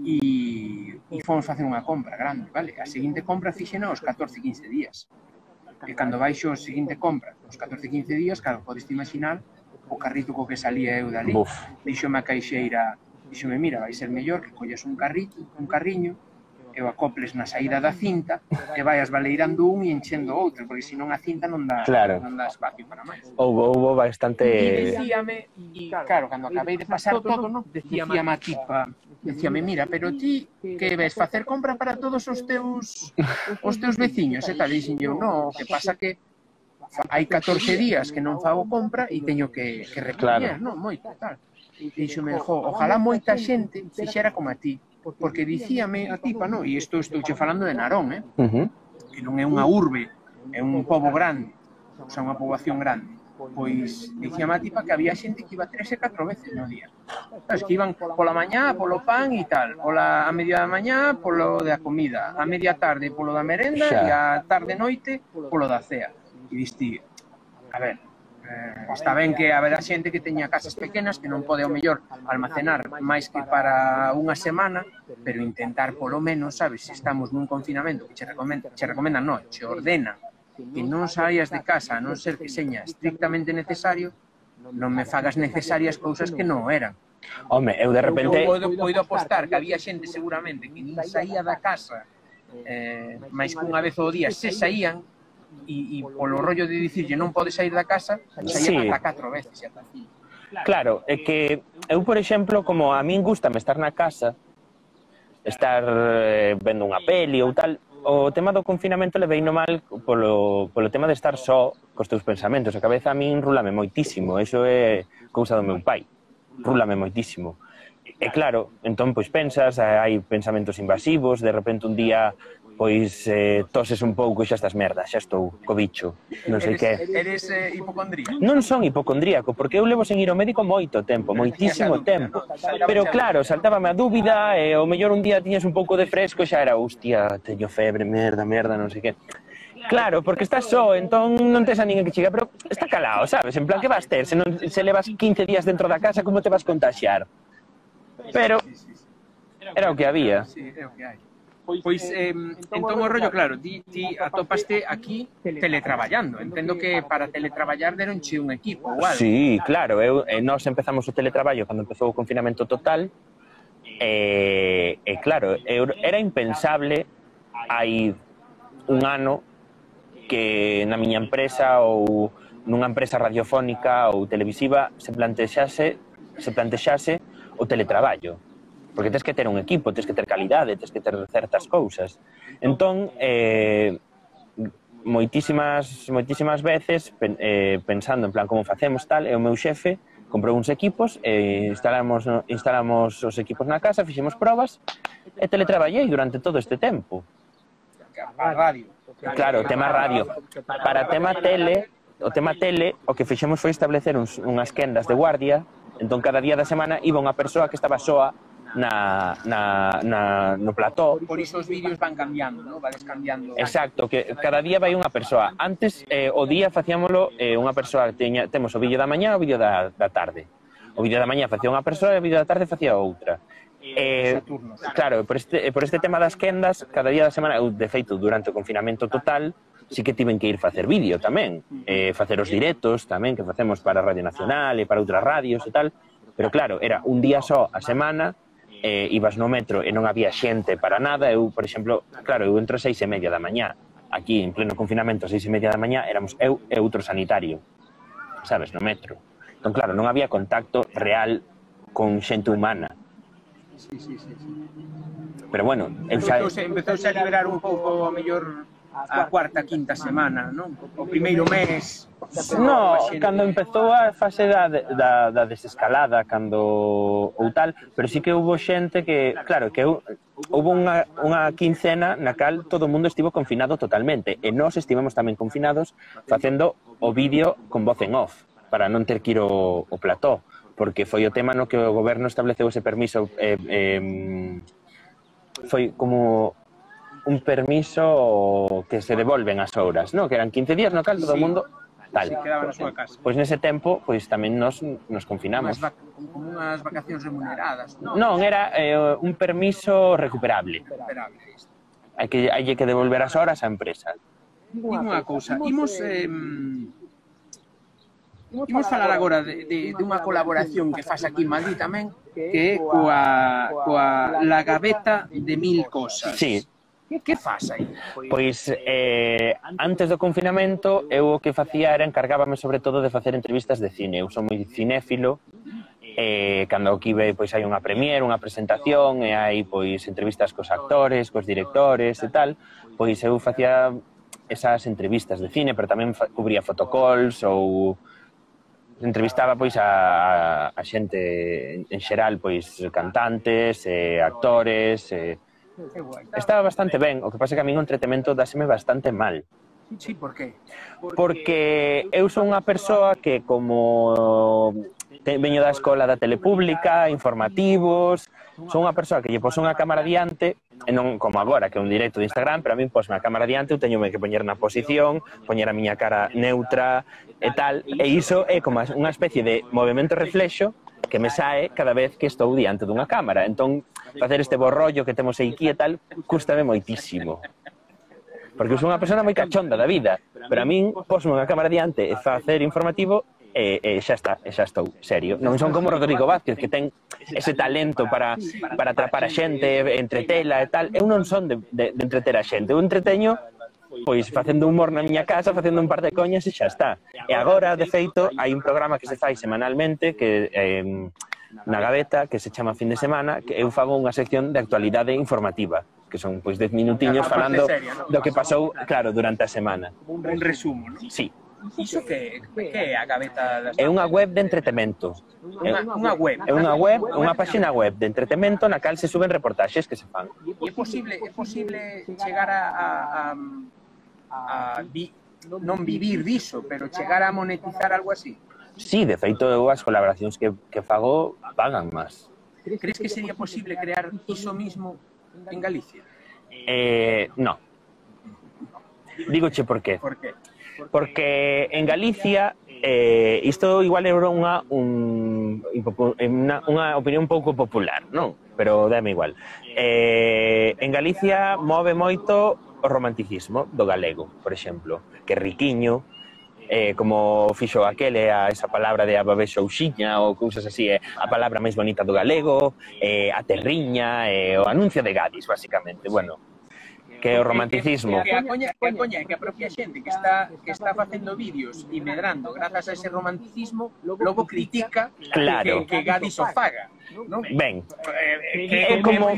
[SPEAKER 3] e, e fomos facer unha compra grande, vale? A seguinte compra fixena aos 14, 15 días. E cando baixo a seguinte compra, aos 14, 15 días, claro, podes imaginar o carrito co que salía eu dali.
[SPEAKER 2] Buf.
[SPEAKER 3] Dixome a caixeira, dixome, mira, vai ser mellor que colles un carrito, un carriño, e o acoples na saída da cinta e vaias baleirando un e enchendo outro, porque senón a cinta non dá,
[SPEAKER 2] claro.
[SPEAKER 3] non dá espacio para máis.
[SPEAKER 2] Houve,
[SPEAKER 3] houbo
[SPEAKER 2] bastante...
[SPEAKER 3] E dicíame, e, claro, cando acabei de pasar todo, no, dicíame a tipa, decíame, mira, pero ti que ves facer compra para todos os teus os teus veciños, e tal, dixen eu, no, que pasa que hai 14 días que non fago compra e teño que, que recoñer,
[SPEAKER 2] claro.
[SPEAKER 3] non, moito, tal. Dixome, jo, ojalá moita xente fixera como a ti, porque dicíame a tipa, no, e isto estou che falando de Narón, eh?
[SPEAKER 2] Uh -huh.
[SPEAKER 3] que non é unha urbe, é un pobo grande, o sea, unha poboación grande pois dicía a tipa que había xente que iba tres e catro veces no día. Sabes, que iban pola mañá, polo pan e tal, pola a media da mañá, polo da comida, a media tarde polo da merenda
[SPEAKER 2] Xa.
[SPEAKER 3] e a tarde noite polo da cea. E diste, a ver, Eh, está ben que haberá xente que teña casas pequenas que non pode ao mellor almacenar máis que para unha semana, pero intentar polo menos, sabes, se estamos nun confinamento que che recomendan, che recomendan, non, che ordena que non saias de casa a non ser que seña estrictamente necesario, non me fagas necesarias cousas que non eran.
[SPEAKER 2] Home, eu de repente...
[SPEAKER 3] Eu podo, podo apostar que había xente seguramente que nin saía da casa eh, máis cunha vez ao día se saían, e, e polo rollo de dicirlle non podes sair da casa, saía
[SPEAKER 2] sí.
[SPEAKER 3] ata catro veces. Ata
[SPEAKER 2] claro, é que eu, por exemplo, como a min gustame estar na casa, estar eh, vendo unha peli ou tal, o tema do confinamento levei no mal polo, polo tema de estar só cos teus pensamentos. A cabeza a min rulame moitísimo, eso é cousa do meu pai. Rulame moitísimo. E claro, entón pois pensas, hai pensamentos invasivos, de repente un día pois eh, toses un pouco e xa estás merda, xa estou co bicho, non sei
[SPEAKER 3] eres,
[SPEAKER 2] que.
[SPEAKER 3] Eres eh, hipocondríaco?
[SPEAKER 2] Non son hipocondríaco, porque eu levo sen ir ao médico moito tempo, moitísimo tempo. Pero claro, saltábame a dúbida e eh, ao mellor un día tiñas un pouco de fresco e xa era, hostia, teño febre, merda, merda, non sei que. Claro, porque estás só, entón non tes a ninguén que chega, pero está calado, sabes? En plan, que vas ter? Se, non, se levas 15 días dentro da casa, como te vas contaxiar? Pero era o que había.
[SPEAKER 3] Sí, é o que hai. Pois eh, en todo o rollo, claro, ti, ti atopaste aquí teletraballando. Entendo que para teletraballar deronche un equipo igual.
[SPEAKER 2] Sí, claro, eu, eh, nós empezamos o teletraballo cando empezou o confinamento total, eh, e, eh, eh, claro, eu, era impensable hai un ano que na miña empresa ou nunha empresa radiofónica ou televisiva se plantexase se plantexase o teletraballo porque tens que ter un equipo, tens que ter calidade, tens que ter certas cousas. Entón, eh, moitísimas, moitísimas veces, pen, eh, pensando en plan como facemos tal, e o meu xefe comprou uns equipos, e eh, instalamos, instalamos os equipos na casa, fixemos probas, e teletraballei durante todo este tempo.
[SPEAKER 3] Radio.
[SPEAKER 2] Claro, tema radio. Para tema tele, o tema tele, o que fixemos foi establecer uns, unhas quendas de guardia, entón cada día da semana iba unha persoa que estaba soa na, na, na, no plató.
[SPEAKER 3] Por iso os vídeos van cambiando, ¿no? Vades cambiando.
[SPEAKER 2] Exacto, que cada día vai unha persoa. Antes, eh, o día facíamolo eh, unha persoa, teña, temos o vídeo da mañá e o vídeo da, da tarde. O vídeo da mañá facía unha persoa e o vídeo da tarde facía outra. Eh, claro, por este, por este tema das quendas, cada día da semana, eu, de feito, durante o confinamento total, sí que tiven que ir facer vídeo tamén, eh, facer os directos tamén que facemos para a Radio Nacional e para outras radios e tal, pero claro, era un día só a semana, eh, ibas no metro e non había xente para nada, eu, por exemplo, claro, eu entro seis e media da mañá, aquí en pleno confinamento, seis e media da mañá, éramos eu e outro sanitario, sabes, no metro. Entón, claro, non había contacto real con xente humana.
[SPEAKER 3] Sí, sí, sí, sí.
[SPEAKER 2] Pero bueno, eu xa...
[SPEAKER 3] Empezouse, empezouse a liberar un pouco a mellor a cuarta, quinta semana, non? O primeiro mes.
[SPEAKER 2] No, cando empezou a fase da, da, da desescalada, cando ou tal, pero sí que houve xente que, claro, que eu, unha, unha quincena na cal todo o mundo estivo confinado totalmente, e nós estivemos tamén confinados facendo o vídeo con voz en off, para non ter que ir o, o plató, porque foi o tema no que o goberno estableceu ese permiso eh, eh, foi como un permiso que se devolven as horas, no? que eran 15 días no cal todo o
[SPEAKER 3] sí.
[SPEAKER 2] mundo tal.
[SPEAKER 3] Sí, quedaba na súa casa.
[SPEAKER 2] Pois nese tempo, pois tamén nos nos confinamos.
[SPEAKER 3] Unhas como unhas vacacións remuneradas, non?
[SPEAKER 2] Non, era eh, un permiso recuperable.
[SPEAKER 3] Recuperable, isto.
[SPEAKER 2] Hai que hai que devolver as horas á empresa.
[SPEAKER 3] Digo unha cousa, imos eh, Imos falar agora de, de, de unha colaboración que faz aquí en Madrid tamén, que é coa, coa La Gaveta de Mil Cosas.
[SPEAKER 2] Sí,
[SPEAKER 3] Que, que faz aí?
[SPEAKER 2] Pois, eh, antes do confinamento eu o que facía era encargábame sobre todo de facer entrevistas de cine. Eu son moi cinéfilo eh, cando aquí ve pois hai unha premier, unha presentación e hai pois entrevistas cos actores, cos directores e tal, pois eu facía esas entrevistas de cine, pero tamén cubría fotocalls ou entrevistaba pois a, a xente en xeral, pois cantantes, eh, actores, eh, Estaba bastante ben, o que pasa que a min o entretemento dáseme bastante mal.
[SPEAKER 3] Sí, por qué?
[SPEAKER 2] Porque eu son unha persoa que como te, veño da escola da telepública, informativos, son unha persoa que lle poso unha cámara diante, e non como agora, que é un directo de Instagram, pero a min posme a cámara diante, eu teño que poñer na posición, poñer a miña cara neutra e tal, e iso é como unha especie de movimento reflexo que me sae cada vez que estou diante dunha cámara. Entón, facer este borrollo que temos aquí e tal, custame moitísimo. Porque eu sou unha persona moi cachonda da vida, pero a min posme unha cámara diante e facer informativo e, e xa está, e xa estou, serio. Non son como Rodrigo Vázquez, que ten ese talento para, para atrapar a xente, entretela e tal. Eu non son de, de, de entreter a xente, eu entreteño pois facendo humor na miña casa, facendo un par de coñas e xa está. E agora, de feito, hai un programa que se fai semanalmente que eh, na gaveta que se chama Fin de Semana, que eu fago unha sección de actualidade informativa que son pois 10 minutiños falando
[SPEAKER 3] seria,
[SPEAKER 2] do que pasou, claro, durante a semana.
[SPEAKER 3] Un resumo, non?
[SPEAKER 2] Sí,
[SPEAKER 3] Iso que, que é a gaveta das
[SPEAKER 2] É unha web de entretemento.
[SPEAKER 3] Unha, unha web.
[SPEAKER 2] É unha web, unha páxina web de entretemento na cal se suben reportaxes que se fan.
[SPEAKER 3] E é posible, é posible chegar a, a, a a vi, non vivir diso, pero chegar a monetizar algo así?
[SPEAKER 2] Sí, de feito, eu as colaboracións que, que fago pagan máis.
[SPEAKER 3] Crees que sería posible crear iso mismo en Galicia?
[SPEAKER 2] Eh, no. Dígoche por qué.
[SPEAKER 3] Por qué?
[SPEAKER 2] Porque en Galicia eh, isto igual era unha un, unha, unha opinión pouco popular, non? Pero dame igual. Eh, en Galicia move moito o romanticismo do galego, por exemplo, que riquiño, eh, como fixo aquele a esa palabra de ababexo ouxiña ou cousas así, eh, a palabra máis bonita do galego, eh, a terriña, eh, o anuncio de Gadis, basicamente. Bueno, que é o romanticismo.
[SPEAKER 3] Que, que, que, a coña, que, a coña, que a propia xente que está que está facendo vídeos e medrando grazas a ese romanticismo, logo critica
[SPEAKER 2] claro.
[SPEAKER 3] que, que Gadis o faga
[SPEAKER 2] ben.
[SPEAKER 3] Eh, que é como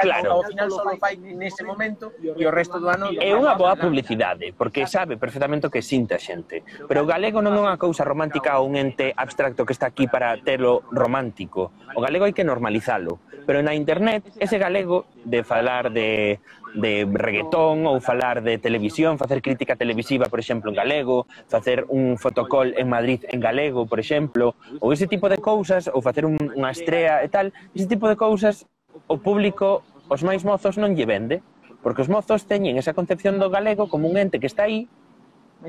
[SPEAKER 2] claro,
[SPEAKER 3] ao final só fai nese momento e o resto do ano
[SPEAKER 2] é unha boa publicidade, porque sabe perfectamente o que sinta a xente. Pero o galego non é unha cousa romántica ou un ente abstracto que está aquí para telo romántico. O galego hai que normalizalo, pero na internet ese galego de falar de de reggaetón ou falar de televisión, facer crítica televisiva, por exemplo, en galego, facer un fotocall en Madrid en galego, por exemplo, ou ese tipo de cousas, ou facer un, unha estrea e tal, ese tipo de cousas o público, os máis mozos non lle vende, porque os mozos teñen esa concepción do galego como un ente que está aí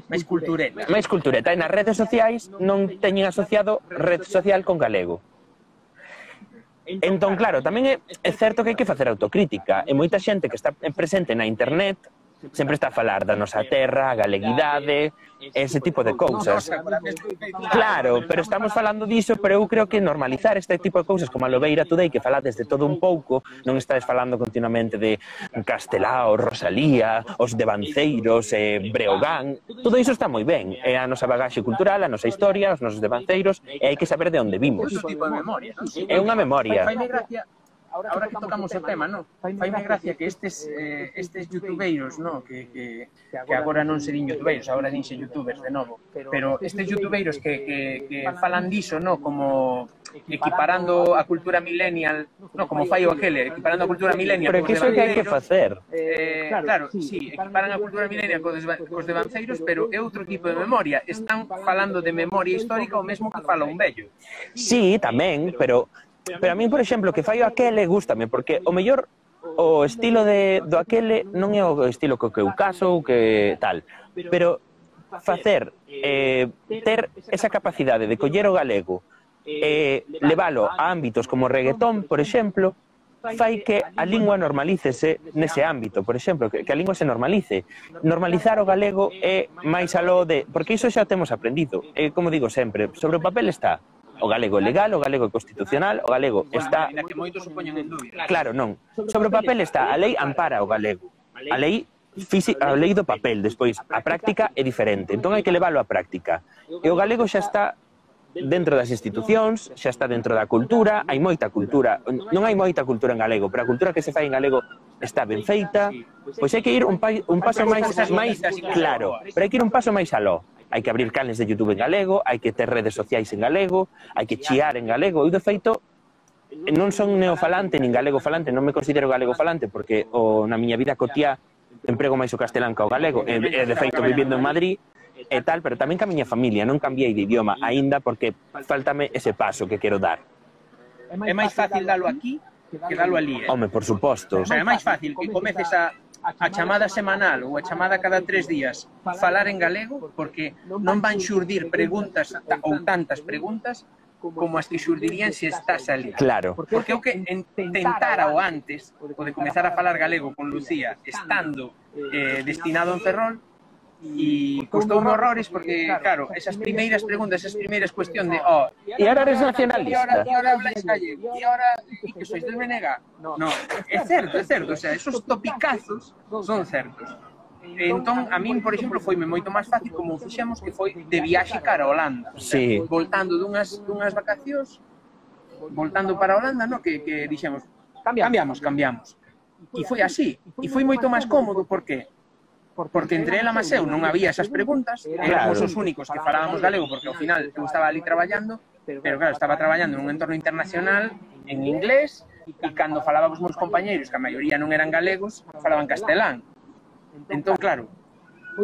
[SPEAKER 3] máis cultureta.
[SPEAKER 2] Máis cultureta. E nas redes sociais non teñen asociado red social con galego. Entón, claro, tamén é, é certo que hai que facer autocrítica. E moita xente que está presente na internet sempre está a falar da nosa terra, a galeguidade, ese tipo de cousas. Claro, pero estamos falando diso, pero eu creo que normalizar este tipo de cousas, como a Lobeira Today, que falades de todo un pouco, non estades falando continuamente de Castelao, Rosalía, os devanceiros, eh, Breogán, todo iso está moi ben, é a nosa bagaxe cultural, a nosa historia, os nosos devanceiros, e hai que saber de onde vimos. É unha memoria
[SPEAKER 3] ahora, ahora que tocamos o tema, no? Faime gracia que estes, eh, eh estes youtubeiros, no, Que, que, que agora non serín youtubeiros, agora dinse youtubers de novo. Pero estes youtubeiros que, que, que falan diso, no, Como equiparando a cultura millennial, no, Como fai o aquele, equiparando a cultura millennial.
[SPEAKER 2] Pero que iso que hai que facer.
[SPEAKER 3] Eh, eh claro, sí, equiparan a cultura millennial cos, cos de Banceiros, pero é outro tipo de memoria. Están falando de memoria histórica o mesmo que fala un vello.
[SPEAKER 2] Sí, tamén, pero Pero a min, por exemplo, que fai o aquele gustame, porque o mellor o estilo de, do aquele non é o estilo co que eu caso ou que tal, pero facer, eh, ter esa capacidade de coller o galego e eh, levalo a ámbitos como o reggaetón, por exemplo, fai que a lingua normalícese nese ámbito, por exemplo, que, que a lingua se normalice. Normalizar o galego é máis aló de... Porque iso xa o temos aprendido. É, como digo sempre, sobre o papel está, O galego é legal, o galego é constitucional, o galego está...
[SPEAKER 3] Que moitos en dúbida.
[SPEAKER 2] Claro, non. Sobre o papel está, a lei ampara o galego. A lei fisi, a lei do papel, despois a práctica é diferente, entón hai que leválo á práctica. E o galego xa está dentro das institucións, xa está dentro da cultura, hai moita cultura, non hai moita cultura en galego, pero a cultura que se fai en galego está ben feita, pois hai que ir un, pa, un paso máis máis claro, pero hai que ir un paso máis aló. Hai que abrir canles de YouTube en galego, hai que ter redes sociais en galego, hai que chiar en galego. Eu, de feito, non son neofalante nin galego falante, non me considero galego falante porque o, na miña vida cotía emprego máis o castelán que o galego, e, e de feito vivindo en Madrid e tal, pero tamén ca miña familia, non cambiei de idioma aínda porque faltame ese paso que quero dar.
[SPEAKER 3] É máis fácil dalo aquí que dalo ali, eh?
[SPEAKER 2] Home, por suposto.
[SPEAKER 3] O sea, é máis fácil que comeces a a chamada semanal ou a chamada cada tres días falar en galego, porque non van xurdir preguntas ou tantas preguntas como as que xurdirían se estás ali.
[SPEAKER 2] Claro.
[SPEAKER 3] Porque o que intentara o antes, o de comezar a falar galego con Lucía, estando eh, destinado en Ferrol, e custou horrores porque, claro, esas primeiras preguntas, esas primeiras cuestión de, oh,
[SPEAKER 2] e ahora eres nacionalista?
[SPEAKER 3] E ahora habláis gallego? E ahora e que sois del BNG? No, é certo, é certo, o sea, esos topicazos son certos. Entón, a min, por exemplo, foime moito máis fácil como fixemos que foi de viaxe cara a Holanda. Sí. O sea, voltando dunhas, dunhas vacacións, voltando para Holanda, no? que, que dixemos, cambiamos, cambiamos. cambiamos. E foi así, e foi moito máis cómodo porque Porque entre ela mas eu non había esas preguntas, éramos
[SPEAKER 2] claro.
[SPEAKER 3] os únicos que falábamos galego, porque ao final eu estaba ali traballando, pero claro, estaba traballando nun entorno internacional, en inglés, e cando falaba cos meus compañeiros, que a maioría non eran galegos, falaban castelán. Entón, claro,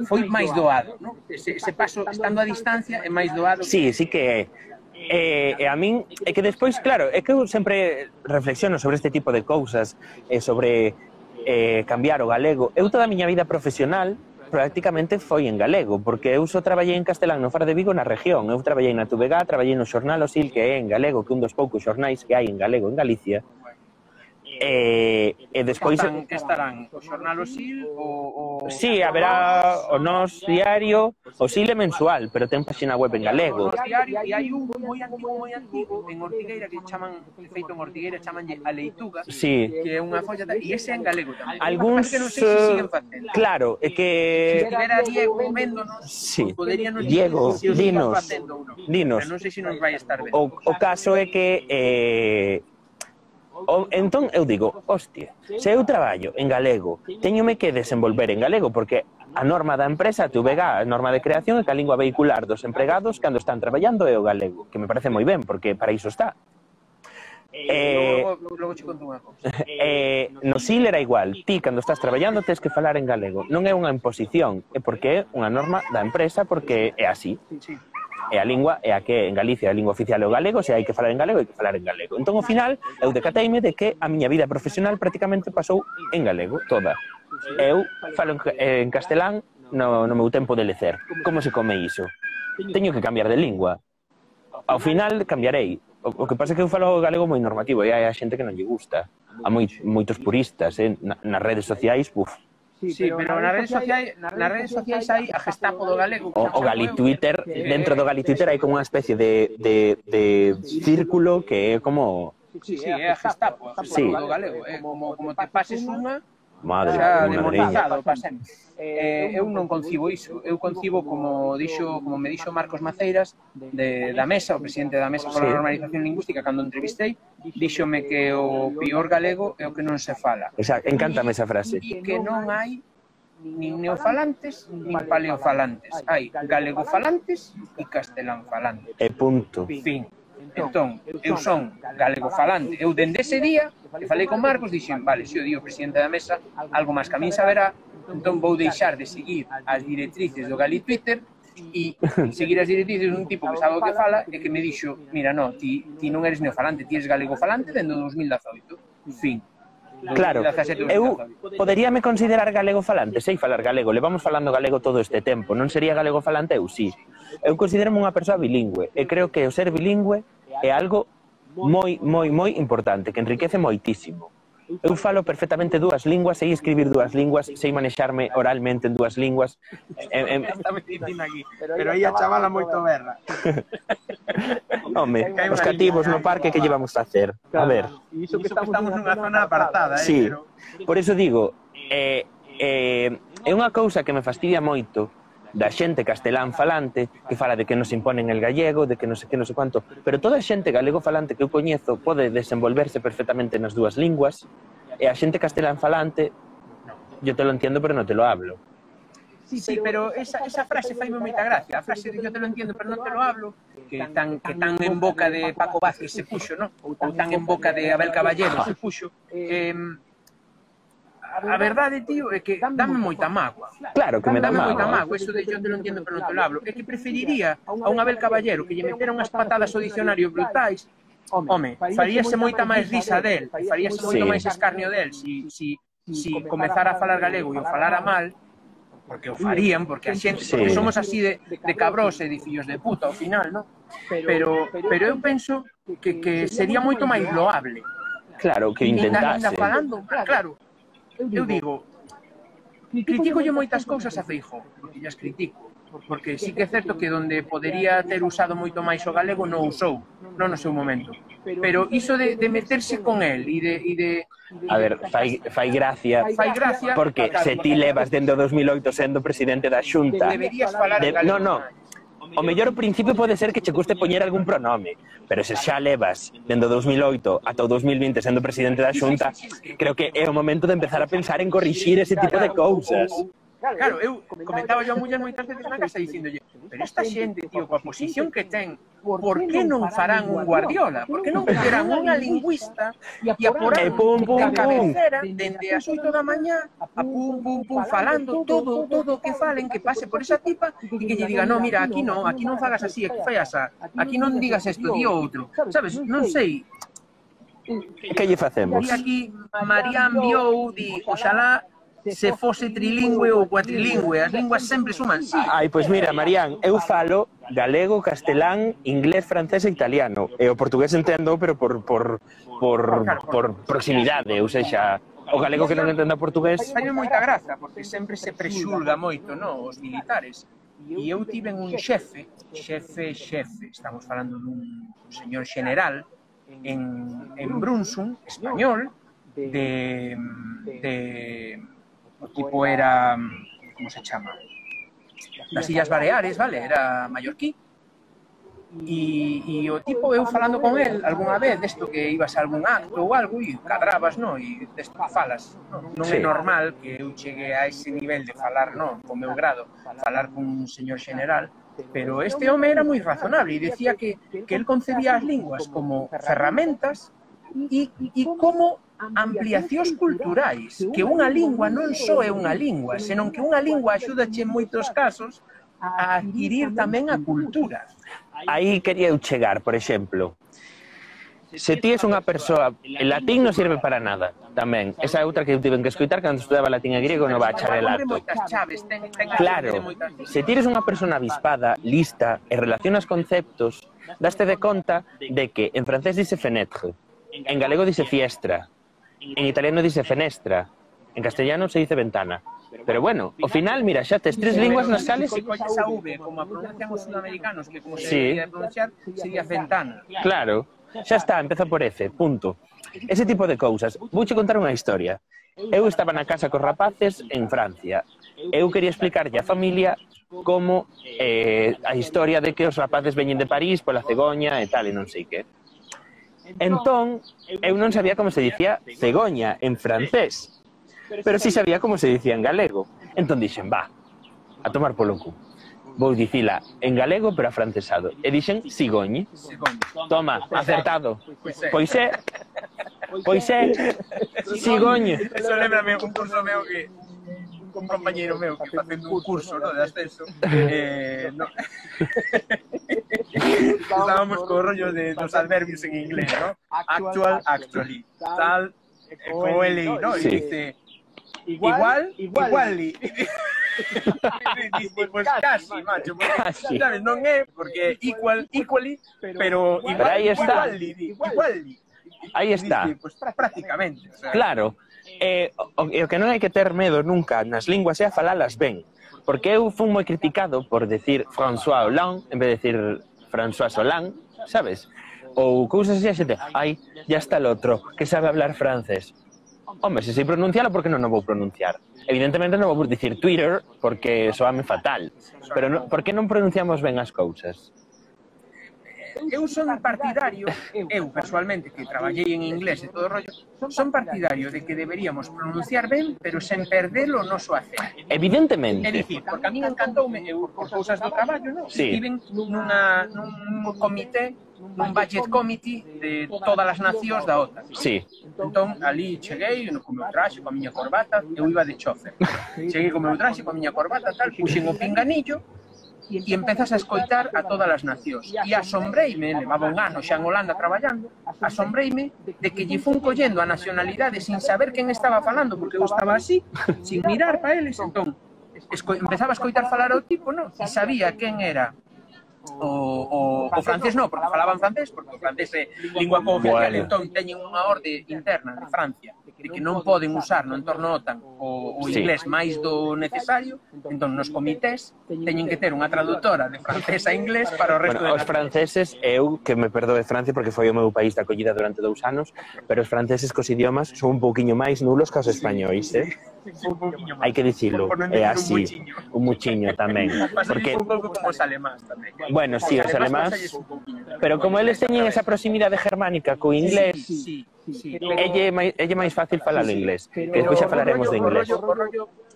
[SPEAKER 3] foi máis doado, non? Ese, ese paso, estando a distancia, é máis doado.
[SPEAKER 2] Sí, sí que E, e a min, é que despois, claro, é que eu sempre reflexiono sobre este tipo de cousas, e sobre eh, cambiar o galego. Eu toda a miña vida profesional prácticamente foi en galego, porque eu só traballei en castelán no Faro de Vigo na región. Eu traballei na Tubega, traballei no xornal Osil, que é en galego, que é un dos poucos xornais que hai en galego en Galicia, Eh, eh, e, e despois...
[SPEAKER 3] Están, que estarán o xornal O SIL o... o
[SPEAKER 2] sí, haberá o nos diario, o SIL é mensual, pero ten página web en galego.
[SPEAKER 3] O nos diario, e hai un moi antigo, moi antigo, en Ortigueira, que chaman, feito en Ortigueira, chamanlle a leituga,
[SPEAKER 2] sí.
[SPEAKER 3] que é unha folla, e ese é en galego tamén.
[SPEAKER 2] Algúns
[SPEAKER 3] Que non sei se eh, siguen facendo.
[SPEAKER 2] Claro, é que...
[SPEAKER 3] Se Diego véndonos,
[SPEAKER 2] sí.
[SPEAKER 3] poderían...
[SPEAKER 2] Diego, dinos, dinos.
[SPEAKER 3] Non sei se nos vai estar vendo.
[SPEAKER 2] O, o caso é que... Eh, O, entón eu digo, hostia, se eu traballo en galego, teñome que desenvolver en galego, porque a norma da empresa, a TVG, a norma de creación é que a lingua vehicular dos empregados cando están traballando é o galego, que me parece moi ben, porque para iso está. Eh, eh
[SPEAKER 3] logo, logo che conto unha cousa.
[SPEAKER 2] Eh, eh, no SIL era igual. Ti, cando estás traballando, tens que falar en galego. Non é unha imposición, é porque é unha norma da empresa, porque é así.
[SPEAKER 3] Sí, sí
[SPEAKER 2] e a lingua é a que en Galicia a lingua oficial é o galego, se hai que falar en galego, hai que falar en galego. Entón, ao final, eu decateime de que a miña vida profesional prácticamente pasou en galego, toda. Eu falo en castelán no, no meu tempo de lecer. Como se come iso? Teño que cambiar de lingua. Ao final, cambiarei. O, o que pasa é que eu falo galego moi normativo e hai a xente que non lle gusta. A moi, moitos puristas, eh? Na, nas redes sociais, buf,
[SPEAKER 3] Sí, pero nas redes sociais, nas redes sociais hai a Gestapo do galego.
[SPEAKER 2] o, o Gali Twitter, dentro do Gali Twitter hai como unha especie de, de, de círculo que é como...
[SPEAKER 3] Sí, sí, é a Gestapo, a Gestapo
[SPEAKER 2] Sí.
[SPEAKER 3] do galego. É como, como te pases unha,
[SPEAKER 2] Madre,
[SPEAKER 3] xa demorado para sempre. Eh, eu non concibo iso, eu concibo como dixo, como me dixo Marcos Maceiras de, da mesa, o presidente da mesa pola
[SPEAKER 2] sí.
[SPEAKER 3] normalización lingüística cando entrevistei, díxome que o pior galego é o que non se fala.
[SPEAKER 2] Esa, encántame esa frase.
[SPEAKER 3] E que non hai nin neofalantes, nin paleofalantes. Hai galegofalantes e castelánfalantes.
[SPEAKER 2] E punto.
[SPEAKER 3] Fin. Entón, eu son galego falante. Eu dende ese día que falei con Marcos, dixen, vale, se o di o presidente da mesa, algo máis que a min saberá, entón vou deixar de seguir as directrices do Gali Twitter e seguir as directrices dun tipo que sabe o que fala e que me dixo, mira, no, ti, ti non eres neofalante, ti eres galego falante dende 2018. Fin.
[SPEAKER 2] Claro, eu poderíame considerar galego falante, sei falar galego, levamos falando galego todo este tempo, non sería galego falante eu, sí. Eu considero unha persoa bilingüe e creo que o ser bilingüe é algo moi, moi, moi importante, que enriquece moitísimo. Eu falo perfectamente dúas linguas, sei escribir dúas linguas, sei manexarme oralmente en dúas linguas. en, en...
[SPEAKER 3] aquí, pero aí a chavala moito berra.
[SPEAKER 2] Home, os cativos no parque que llevamos a hacer? A ver.
[SPEAKER 3] Iso que estamos, nunha zona apartada, eh?
[SPEAKER 2] Sí,
[SPEAKER 3] pero...
[SPEAKER 2] por iso digo, eh, eh, é unha cousa que me fastidia moito, da xente castelán falante que fala de que nos imponen el gallego, de que non sei que, non sei cuánto, pero toda a xente galego falante que eu coñezo pode desenvolverse perfectamente nas dúas linguas e a xente castelán falante yo te lo entiendo pero non te lo hablo.
[SPEAKER 3] Sí, sí, pero esa, esa frase fai moita gracia, a frase de yo te lo entiendo pero non te lo hablo, que tan, que tan en boca de Paco Vázquez se puxo, non? Ou tan en boca de Abel Caballero se puxo. Eh, a verdade, tío, é que dame moita mágoa.
[SPEAKER 2] Claro que me dá mágoa.
[SPEAKER 3] Dame moita
[SPEAKER 2] mágoa,
[SPEAKER 3] eso de yo te lo entiendo pero non te lo hablo. É que preferiría a un Abel Caballero que lle metera unhas patadas ao dicionario brutais Home, faríase moita máis risa del, faríase moito
[SPEAKER 2] sí.
[SPEAKER 3] máis escarnio del si, si, si comezara a falar galego e o falara mal, porque o farían, porque a xente,
[SPEAKER 2] sí.
[SPEAKER 3] porque somos así de, de cabros e de fillos de puta ao final, non? Pero, pero eu penso que, que sería moito máis loable.
[SPEAKER 2] Claro, que intentase.
[SPEAKER 3] Ainda falando, claro, eu digo, critico yo moitas cousas a Feijó, porque as critico, porque sí que é certo que onde podería ter usado moito máis o galego non usou, non no seu momento. Pero iso de, de meterse con el e de, e de
[SPEAKER 2] A ver, fai, fai gracia,
[SPEAKER 3] fai gracia
[SPEAKER 2] porque se ti levas dentro 2008 sendo presidente da Xunta...
[SPEAKER 3] Deberías falar
[SPEAKER 2] de, no, no, O mellor principio pode ser que che custe poñer algún pronome, pero se xa levas dendo 2008 ata o 2020 sendo presidente da Xunta, creo que é o momento de empezar a pensar en corrixir ese tipo de cousas.
[SPEAKER 3] Claro, claro eu comentaba yo a muller moitas veces na casa dicindolle, pero esta xente, tío, coa posición que ten, por que non farán un Guardiola? Por que non meterán unha lingüista e
[SPEAKER 2] aporán pum, pum, pum.
[SPEAKER 3] cabecera dende as 8 da mañá a pum, pum, pum, falando todo, todo o que falen, que pase por esa tipa e que lle diga, no, mira, aquí non, aquí non fagas así, aquí fallas a, aquí non digas isto, di outro. Sabes, non sei,
[SPEAKER 2] que lle facemos?
[SPEAKER 3] E aquí María enviou, di, oxalá se fose trilingüe ou cuatrilingüe, as linguas sempre suman sí.
[SPEAKER 2] Ai, pois mira, Marían, eu falo galego, castelán, inglés, francés e italiano. E o portugués entendo, pero por por por por proximidade, ou seja, o galego que non entenda portugués.
[SPEAKER 3] Hai moita graza, porque sempre se prexulga moito, no, os militares. E eu tiven un xefe, xefe, xefe, estamos falando dun señor general, en, en Brunsum, español, de, de o tipo era, como se chama? Das Illas Baleares, vale? Era mallorquí. E, e o tipo, eu falando con el algunha vez, desto que ibas a algún acto ou algo, e cadrabas, non? E desto falas. Non, non sí. é normal que eu chegue a ese nivel de falar, non, con meu grado, falar con un señor general, pero este home era moi razonable e decía que, que el concebía as linguas como ferramentas e, e como ampliacións culturais, que unha lingua non só é unha lingua, senón que unha lingua axúdache en moitos casos a adquirir tamén a cultura.
[SPEAKER 2] Aí quería eu chegar, por exemplo, se ti és unha persoa, el latín non sirve para nada, tamén. Esa é outra que eu tiven que escutar cando estudaba latín e griego no bacharelato. Claro, se ti eres unha persona avispada, lista, e relacionas conceptos, daste de conta de que en francés dice fenêtre, en galego dice fiestra, En italiano dice fenestra, en castellano se dice ventana. Pero bueno, ao final, mira, xa tes tres linguas nas cales...
[SPEAKER 3] Se colles a V, como a pronuncian os sudamericanos, que como se sí. debería pronunciar, sería ventana.
[SPEAKER 2] Claro, xa está, empeza por F, punto. Ese tipo de cousas. Vouche contar unha historia. Eu estaba na casa cos rapaces en Francia. Eu quería explicarlle a familia como eh, a historia de que os rapaces veñen de París pola cegoña e tal, e non sei que. Entón, eu non sabía como se dicía cegoña en francés, pero si sí sabía como se dicía en galego. Entón dixen, va, a tomar polo cu. Vou dicila en galego pero afrancesado. E dixen cigoñi. Toma, pois acertado. Pois é, pois é, pois cigoñe.
[SPEAKER 3] Eso lembrame un curso meu que un compañeiro meu que facendo un curso no, de ascenso eh, no. estábamos corro rollo de, los adverbios en inglés, ¿no? Actual, actually. Tal, equally, ¿no? Y dice, igual, igual, pues casi, macho. Casi. ¿sabes? non é, porque ah, equal, equally, pero igual,
[SPEAKER 2] aí está.
[SPEAKER 3] igual,
[SPEAKER 2] Aí está.
[SPEAKER 3] Pues, prácticamente. O sea,
[SPEAKER 2] claro. Eh, o, o eh, que non hai que ter medo nunca nas linguas é a falalas ben. Porque eu fui moi criticado por decir François Hollande en vez de decir François Solán, sabes? Ou cousas así a xente, ai, ya está el outro, que sabe hablar francés. Home, se sei pronuncialo, por que non o vou pronunciar? Evidentemente non vou dicir Twitter, porque soame fatal. Pero no, por que non pronunciamos ben as cousas?
[SPEAKER 3] eu son partidario, eu personalmente que traballei en inglés e todo o rollo, son partidario de que deberíamos pronunciar ben, pero sen perder o noso acento.
[SPEAKER 2] Evidentemente.
[SPEAKER 3] É dicir, porque a mí encantoume, eu por cousas do traballo, non?
[SPEAKER 2] Sí.
[SPEAKER 3] Estiven nunha, nun comité nun budget committee de todas as nacións da OTAN.
[SPEAKER 2] Sí.
[SPEAKER 3] Entón, ali cheguei no co meu traxe, coa miña corbata, eu iba de chofer. cheguei co meu traxe, coa miña corbata, tal, puxen o pinganillo, e empezas a escoitar a todas as nacións. E asombreime, levaba un ano xa en Holanda traballando, asombreime de que lle fun collendo a nacionalidade sin saber quen estaba falando, porque eu estaba así, sin mirar para eles, entón, empezaba a escoitar falar ao tipo, non? E sabía quen era o, o, o francés non, porque falaban francés, porque o francés é lingua cooficial, bueno. entón teñen unha orde interna de Francia de que non poden usar no entorno OTAN o, o inglés sí. máis do necesario, entón, entón nos comités teñen que ter unha traductora de francés a inglés para o resto
[SPEAKER 2] bueno, de os franceses, eu que me perdo de Francia porque foi o meu país de acollida durante dous anos, pero os franceses cos idiomas son un pouquiño máis nulos que os españois, eh? hai que dicilo, é así, un muchiño tamén,
[SPEAKER 3] porque os alemáns tamén.
[SPEAKER 2] Bueno, si, sí, os alemáns, pero como eles teñen esa proximidade germánica co inglés, sí, sí, sí, elle é máis fácil falar o inglés, que despois xa falaremos de inglés.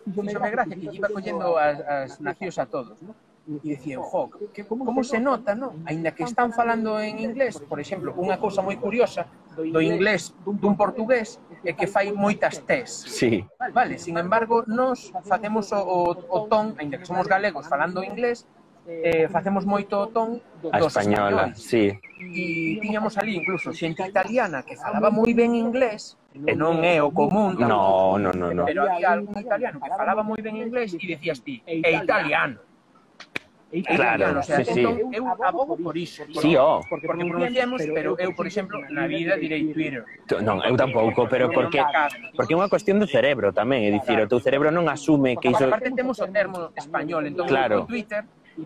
[SPEAKER 3] Fíxome gracia que iba collendo as, as nacións a todos, ¿no? e dicía, jo, que, como, como se nota, no? Ainda que están falando en inglés, por exemplo, unha cousa moi curiosa do inglés dun portugués, e que fai moitas tes.
[SPEAKER 2] Sí.
[SPEAKER 3] Vale, vale, sin embargo, nós facemos o, o, o ton, ainda que somos galegos falando inglés, eh, facemos moito o ton
[SPEAKER 2] dos española,
[SPEAKER 3] españoles.
[SPEAKER 2] sí.
[SPEAKER 3] E tiñamos ali incluso xente italiana que falaba moi ben inglés, e non é o común.
[SPEAKER 2] Tampouco, no, no, no, no.
[SPEAKER 3] Pero había algún italiano que falaba moi ben inglés e decías ti, é italiano. É
[SPEAKER 2] claro,
[SPEAKER 3] claro, o sea,
[SPEAKER 2] sí,
[SPEAKER 3] entón, sí. eu abogo por iso.
[SPEAKER 2] Por, sí, oh.
[SPEAKER 3] Porque, porque pronunciamos, pero, eu, por exemplo, na vida direi Twitter.
[SPEAKER 2] Non, eu tampouco, pero porque porque é unha cuestión do cerebro tamén, é dicir, o teu cerebro non asume que iso...
[SPEAKER 3] Aparte temos o termo español, entón,
[SPEAKER 2] claro.
[SPEAKER 3] Twitter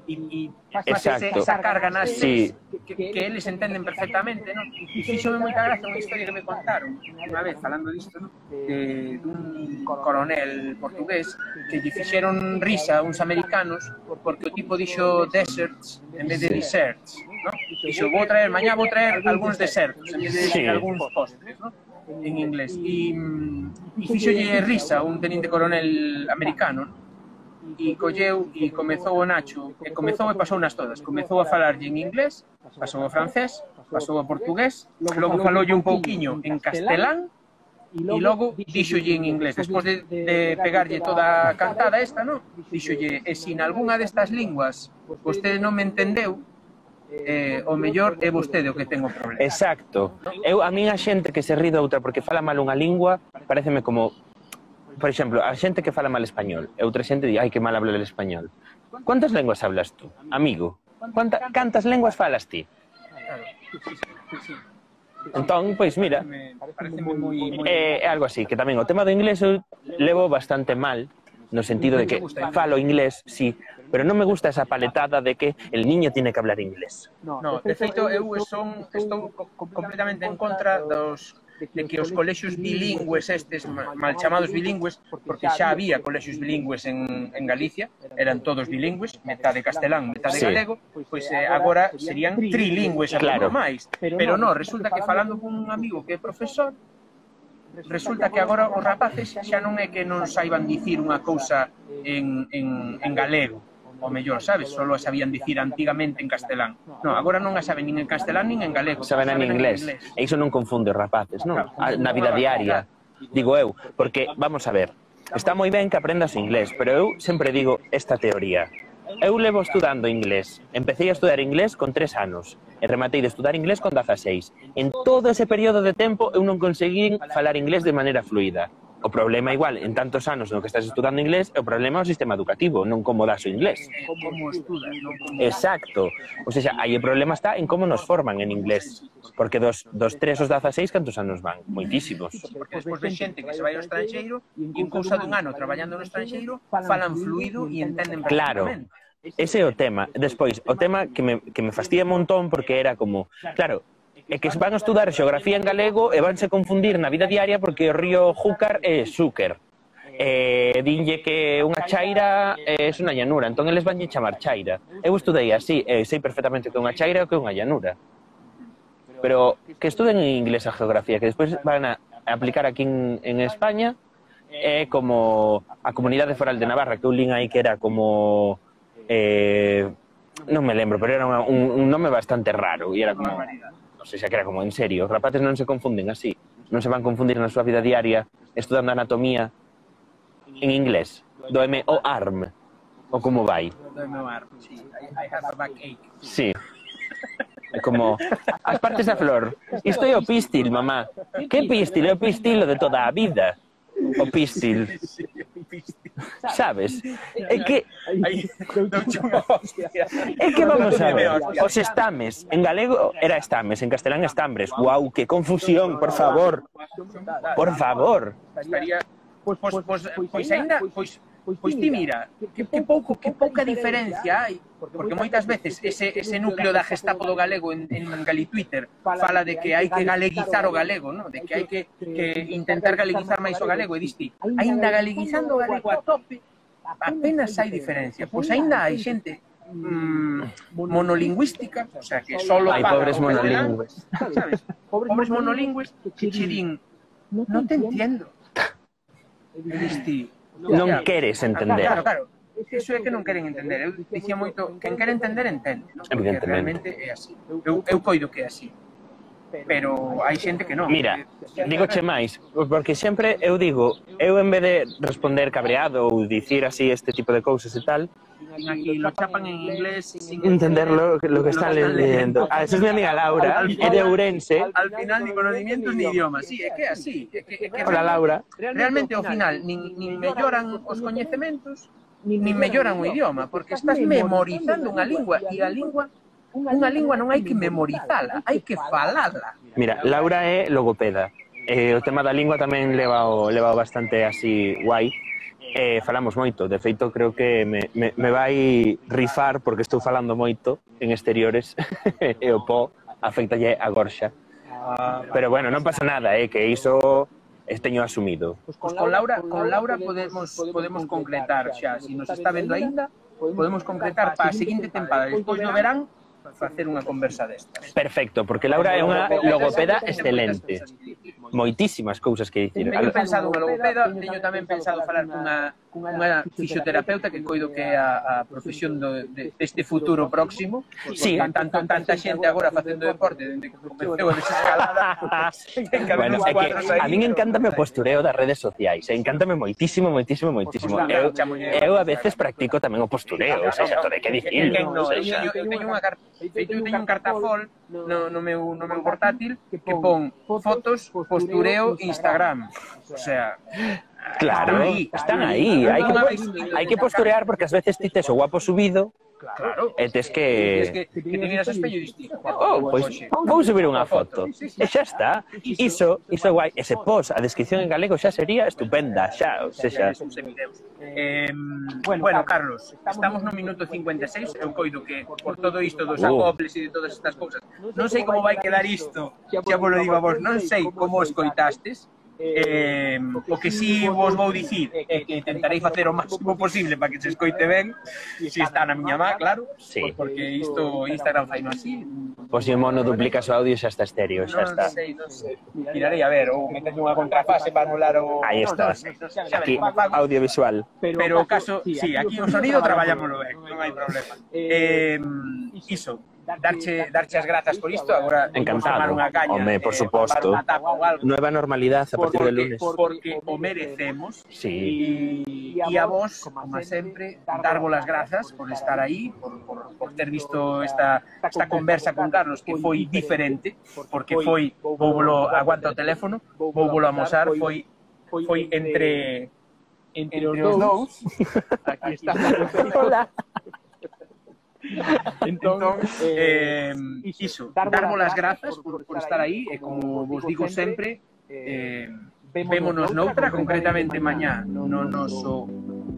[SPEAKER 3] e, e
[SPEAKER 2] Exacto.
[SPEAKER 3] esa carga nas
[SPEAKER 2] Sí.
[SPEAKER 3] que, que eles entenden perfectamente, non? E fíxome moita gracia unha historia que me contaron unha vez falando disto, non? De, dun coronel portugués que lle fixeron risa a uns americanos porque o tipo dixo deserts en vez de
[SPEAKER 2] Sí.
[SPEAKER 3] deserts, non? Dixo, vou traer, mañá vou traer algúns desertos en vez de
[SPEAKER 2] Sí.
[SPEAKER 3] algúns postres, non? en inglés. E, e fixolle risa un teniente coronel americano, non? e colleu e comezou o Nacho, e comezou e pasou nas todas, comezou a falarlle en inglés, pasou ao francés, pasou ao portugués, logo faloulle un pouquiño en castelán, e logo dixolle en inglés. Despois de, de pegarlle toda a cantada esta, non? Dixolle, e se algunha destas linguas vostede non me entendeu, eh, o mellor é vostede o que ten o problema.
[SPEAKER 2] Exacto. Eu a min a xente que se ri de outra porque fala mal unha lingua, pareceme como por exemplo, a xente que fala mal español e outra xente di, ai, que mal habla el español. Quantas lenguas hablas tú, amigo? Quanta, cantas lenguas falas ti? Entón, pois mira, é eh, algo así, que tamén o tema do inglés eu levo bastante mal, no sentido de que falo inglés, sí, pero non me gusta esa paletada de que el niño tiene que hablar inglés.
[SPEAKER 3] No, de feito, eu son, estou completamente en contra dos de que os colexios bilingües estes, mal chamados bilingües, porque xa había colexios bilingües en, en Galicia, eran todos bilingües, metade castelán, metade
[SPEAKER 2] sí.
[SPEAKER 3] galego, pois, pois eh, eh, agora serían trilingües
[SPEAKER 2] claro.
[SPEAKER 3] máis. Pero non, resulta que falando con un amigo que é profesor, resulta que agora os rapaces xa non é que non saiban dicir unha cousa eh, en, en, en galego, o mellor, sabes? Solo a sabían dicir antigamente en castelán. No, agora non a saben nin en castelán nin en galego.
[SPEAKER 2] Saben, saben en, inglés. en inglés. E iso non confunde os rapaces, non? Na vida diaria, digo eu. Porque, vamos a ver, está moi ben que aprendas inglés, pero eu sempre digo esta teoría. Eu levo estudando inglés. Empecé a estudar inglés con tres anos e rematei de estudar inglés con 16. En todo ese período de tempo eu non conseguín falar inglés de maneira fluida. O problema igual en tantos anos no que estás estudando inglés o problema é o sistema educativo, non como das o inglés.
[SPEAKER 3] Como estudas, non como...
[SPEAKER 2] Exacto. O sea, aí o problema está en como nos forman en inglés. Porque dos, dos tres os 16 cantos anos van? Moitísimos.
[SPEAKER 3] Porque despois ven xente que se vai ao estranxeiro e en cousa dun ano traballando no estranxeiro falan fluido e entenden
[SPEAKER 2] Claro. Ese é o tema. Despois, o tema que me, que me fastía un montón porque era como, claro, é que van a estudar xeografía en galego e vanse confundir na vida diaria porque o río Júcar é Xúquer. E dinlle que unha chaira é unha llanura, entón eles vanlle chamar chaira. Eu estudei así, e sei perfectamente que unha chaira é que unha llanura. Pero que estuden en inglés a geografía, que despois van a aplicar aquí en, en España, é como a Comunidade Foral de Navarra, que eu lin aí que era como... Eh, non me lembro, pero era un, un nome bastante raro. E era como... Non sei se que era como en serio, rapaces non se confunden así, non se van confundir na súa vida diaria estudando anatomía en inglés, do M o ARM, ou como vai.
[SPEAKER 3] Sí. I, a
[SPEAKER 2] como as partes da flor. Isto é o pistil, mamá. Que pistil? É o pistilo de toda a vida. o pistil. Sí, un. Sabes? É que
[SPEAKER 3] Aí, douche unha hostia.
[SPEAKER 2] É que vamos a ver, os estames, en galego era estames, en castelán estambres. Guau, que confusión, por favor. Por favor.
[SPEAKER 3] Estaría pois pois pois pois aínda pois pois ti mira, que, que pouco que pouca diferencia hai Porque moitas veces ese, ese núcleo da Gestapo do galego en, en Galitwitter fala de que hai que galeguizar o galego, ¿no? de que hai que, que intentar galeguizar máis o galego. E diste, ainda galeguizando o galego a tope, apenas hai diferencia. Pois ainda hai xente mm, monolingüística, o sea, que solo
[SPEAKER 2] hai pobres monolingües.
[SPEAKER 3] Sabes? Pobres monolingües que che din, non te entiendo. Diste,
[SPEAKER 2] non queres
[SPEAKER 3] ah,
[SPEAKER 2] entender.
[SPEAKER 3] Claro, claro iso é que non queren entender. ¿eh? Eu dicía moito, quen quere entender, entende. No? Porque realmente é así. Eu, eu coido que é así. Pero hai xente que non.
[SPEAKER 2] Mira, digoche máis, pois porque sempre eu digo, eu en vez de responder cabreado ou dicir así este tipo de cousas e tal,
[SPEAKER 3] aquí lo chapan en inglés sin
[SPEAKER 2] entender lo, lo que están leyendo. Ah, esa es mi amiga Laura, es de Ourense.
[SPEAKER 3] Al final ni conocimientos ni idiomas, sí, é que así. É que, é que
[SPEAKER 2] Hola, Laura.
[SPEAKER 3] Realmente, ao final, nin, nin melloran os coñecementos, nin me melloran o idioma, porque estás memorizando unha lingua e a lingua unha lingua non hai que memorizala, hai que falala.
[SPEAKER 2] Mira, Laura é logopeda. Eh, o tema da lingua tamén leva o, leva o bastante así guai. Eh, falamos moito, de feito creo que me, me, me vai rifar porque estou falando moito en exteriores e o po afectalle a gorxa. Ah, Pero bueno, non pasa nada, eh, que iso teño asumido.
[SPEAKER 3] Pues con, pues con Laura, Laura, con Laura podemos podemos, podemos concretar, xa, se si nos está vendo aínda, podemos concretar para a seguinte tempada, despois no verán facer unha conversa destas.
[SPEAKER 2] Perfecto, porque Laura é unha logopeda excelente. Moitísimas cousas que dicir.
[SPEAKER 3] Teño pensado unha logopeda, teño tamén pensado falar cunha cunha fisioterapeuta que coido que é a, a profesión do, de, deste futuro próximo.
[SPEAKER 2] Sí.
[SPEAKER 3] tanto tanta xente agora facendo deporte dende que comeceu a desescalada
[SPEAKER 2] bueno, é que a min encántame o postureo das redes sociais e encántame moitísimo, moitísimo, moitísimo. Eu, eu a veces practico tamén o postureo o sea, todo que dicir
[SPEAKER 3] no, eu, eu teño unha carta, eu teño un cartafol no, no, meu, no meu portátil que pon fotos, postureo, Instagram. O sea,
[SPEAKER 2] Claro, están aí, están aí. Hay, que, hai que posturear porque ás veces ti tes o guapo subido
[SPEAKER 3] Claro.
[SPEAKER 2] E tes que...
[SPEAKER 3] Que, que te miras ao espello e diste,
[SPEAKER 2] oh, pois, vou subir unha foto. E xa está. Iso, iso guai. Ese post, a descripción en galego xa sería estupenda, xa, xa, xa.
[SPEAKER 3] Eh, bueno, Carlos, estamos no minuto 56, eu coido que por todo isto dos uh. acoples e de todas estas cousas, non sei como vai quedar isto, xa vos lo digo a vos, non sei como escoitastes, Eh, o que si sí vos vou dicir é que intentarei facer o máximo posible para que se escoite ben, se si está na miña má, claro,
[SPEAKER 2] sí.
[SPEAKER 3] porque isto Instagram faino así.
[SPEAKER 2] Pois se mono duplicas o audio xa está estéreo, xa está.
[SPEAKER 3] Non sei, non sei. Tirarei a ver, ou metes unha contrafase para anular o...
[SPEAKER 2] Aí estás, aquí, audiovisual.
[SPEAKER 3] Pero o caso, sí, aquí o sonido traballámoslo ben, non hai problema. Eh, iso, darche, darche as grazas por isto, agora
[SPEAKER 2] Encantado,
[SPEAKER 3] unha caña,
[SPEAKER 2] home, por
[SPEAKER 3] eh,
[SPEAKER 2] suposto.
[SPEAKER 3] Algo,
[SPEAKER 2] Nueva normalidade a partir del lunes.
[SPEAKER 3] Porque o merecemos
[SPEAKER 2] Sí.
[SPEAKER 3] e, a vos, como sempre, darvos as grazas por estar aí, por, por, por ter visto esta, esta conversa con Carlos que foi diferente, porque foi, vou aguanta o teléfono, vou volo amosar, foi, foi entre entre os dous. Aquí está.
[SPEAKER 2] Hola.
[SPEAKER 3] entón, eh, iso, darvos as grazas por, por estar aí e como vos digo sempre eh, vémonos noutra, concretamente mañá no noso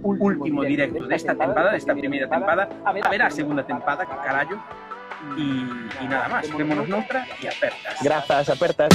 [SPEAKER 3] último directo desta tempada, desta primeira tempada haberá a segunda tempada, que carallo e, e nada máis, vémonos noutra e apertas.
[SPEAKER 2] Grazas, apertas.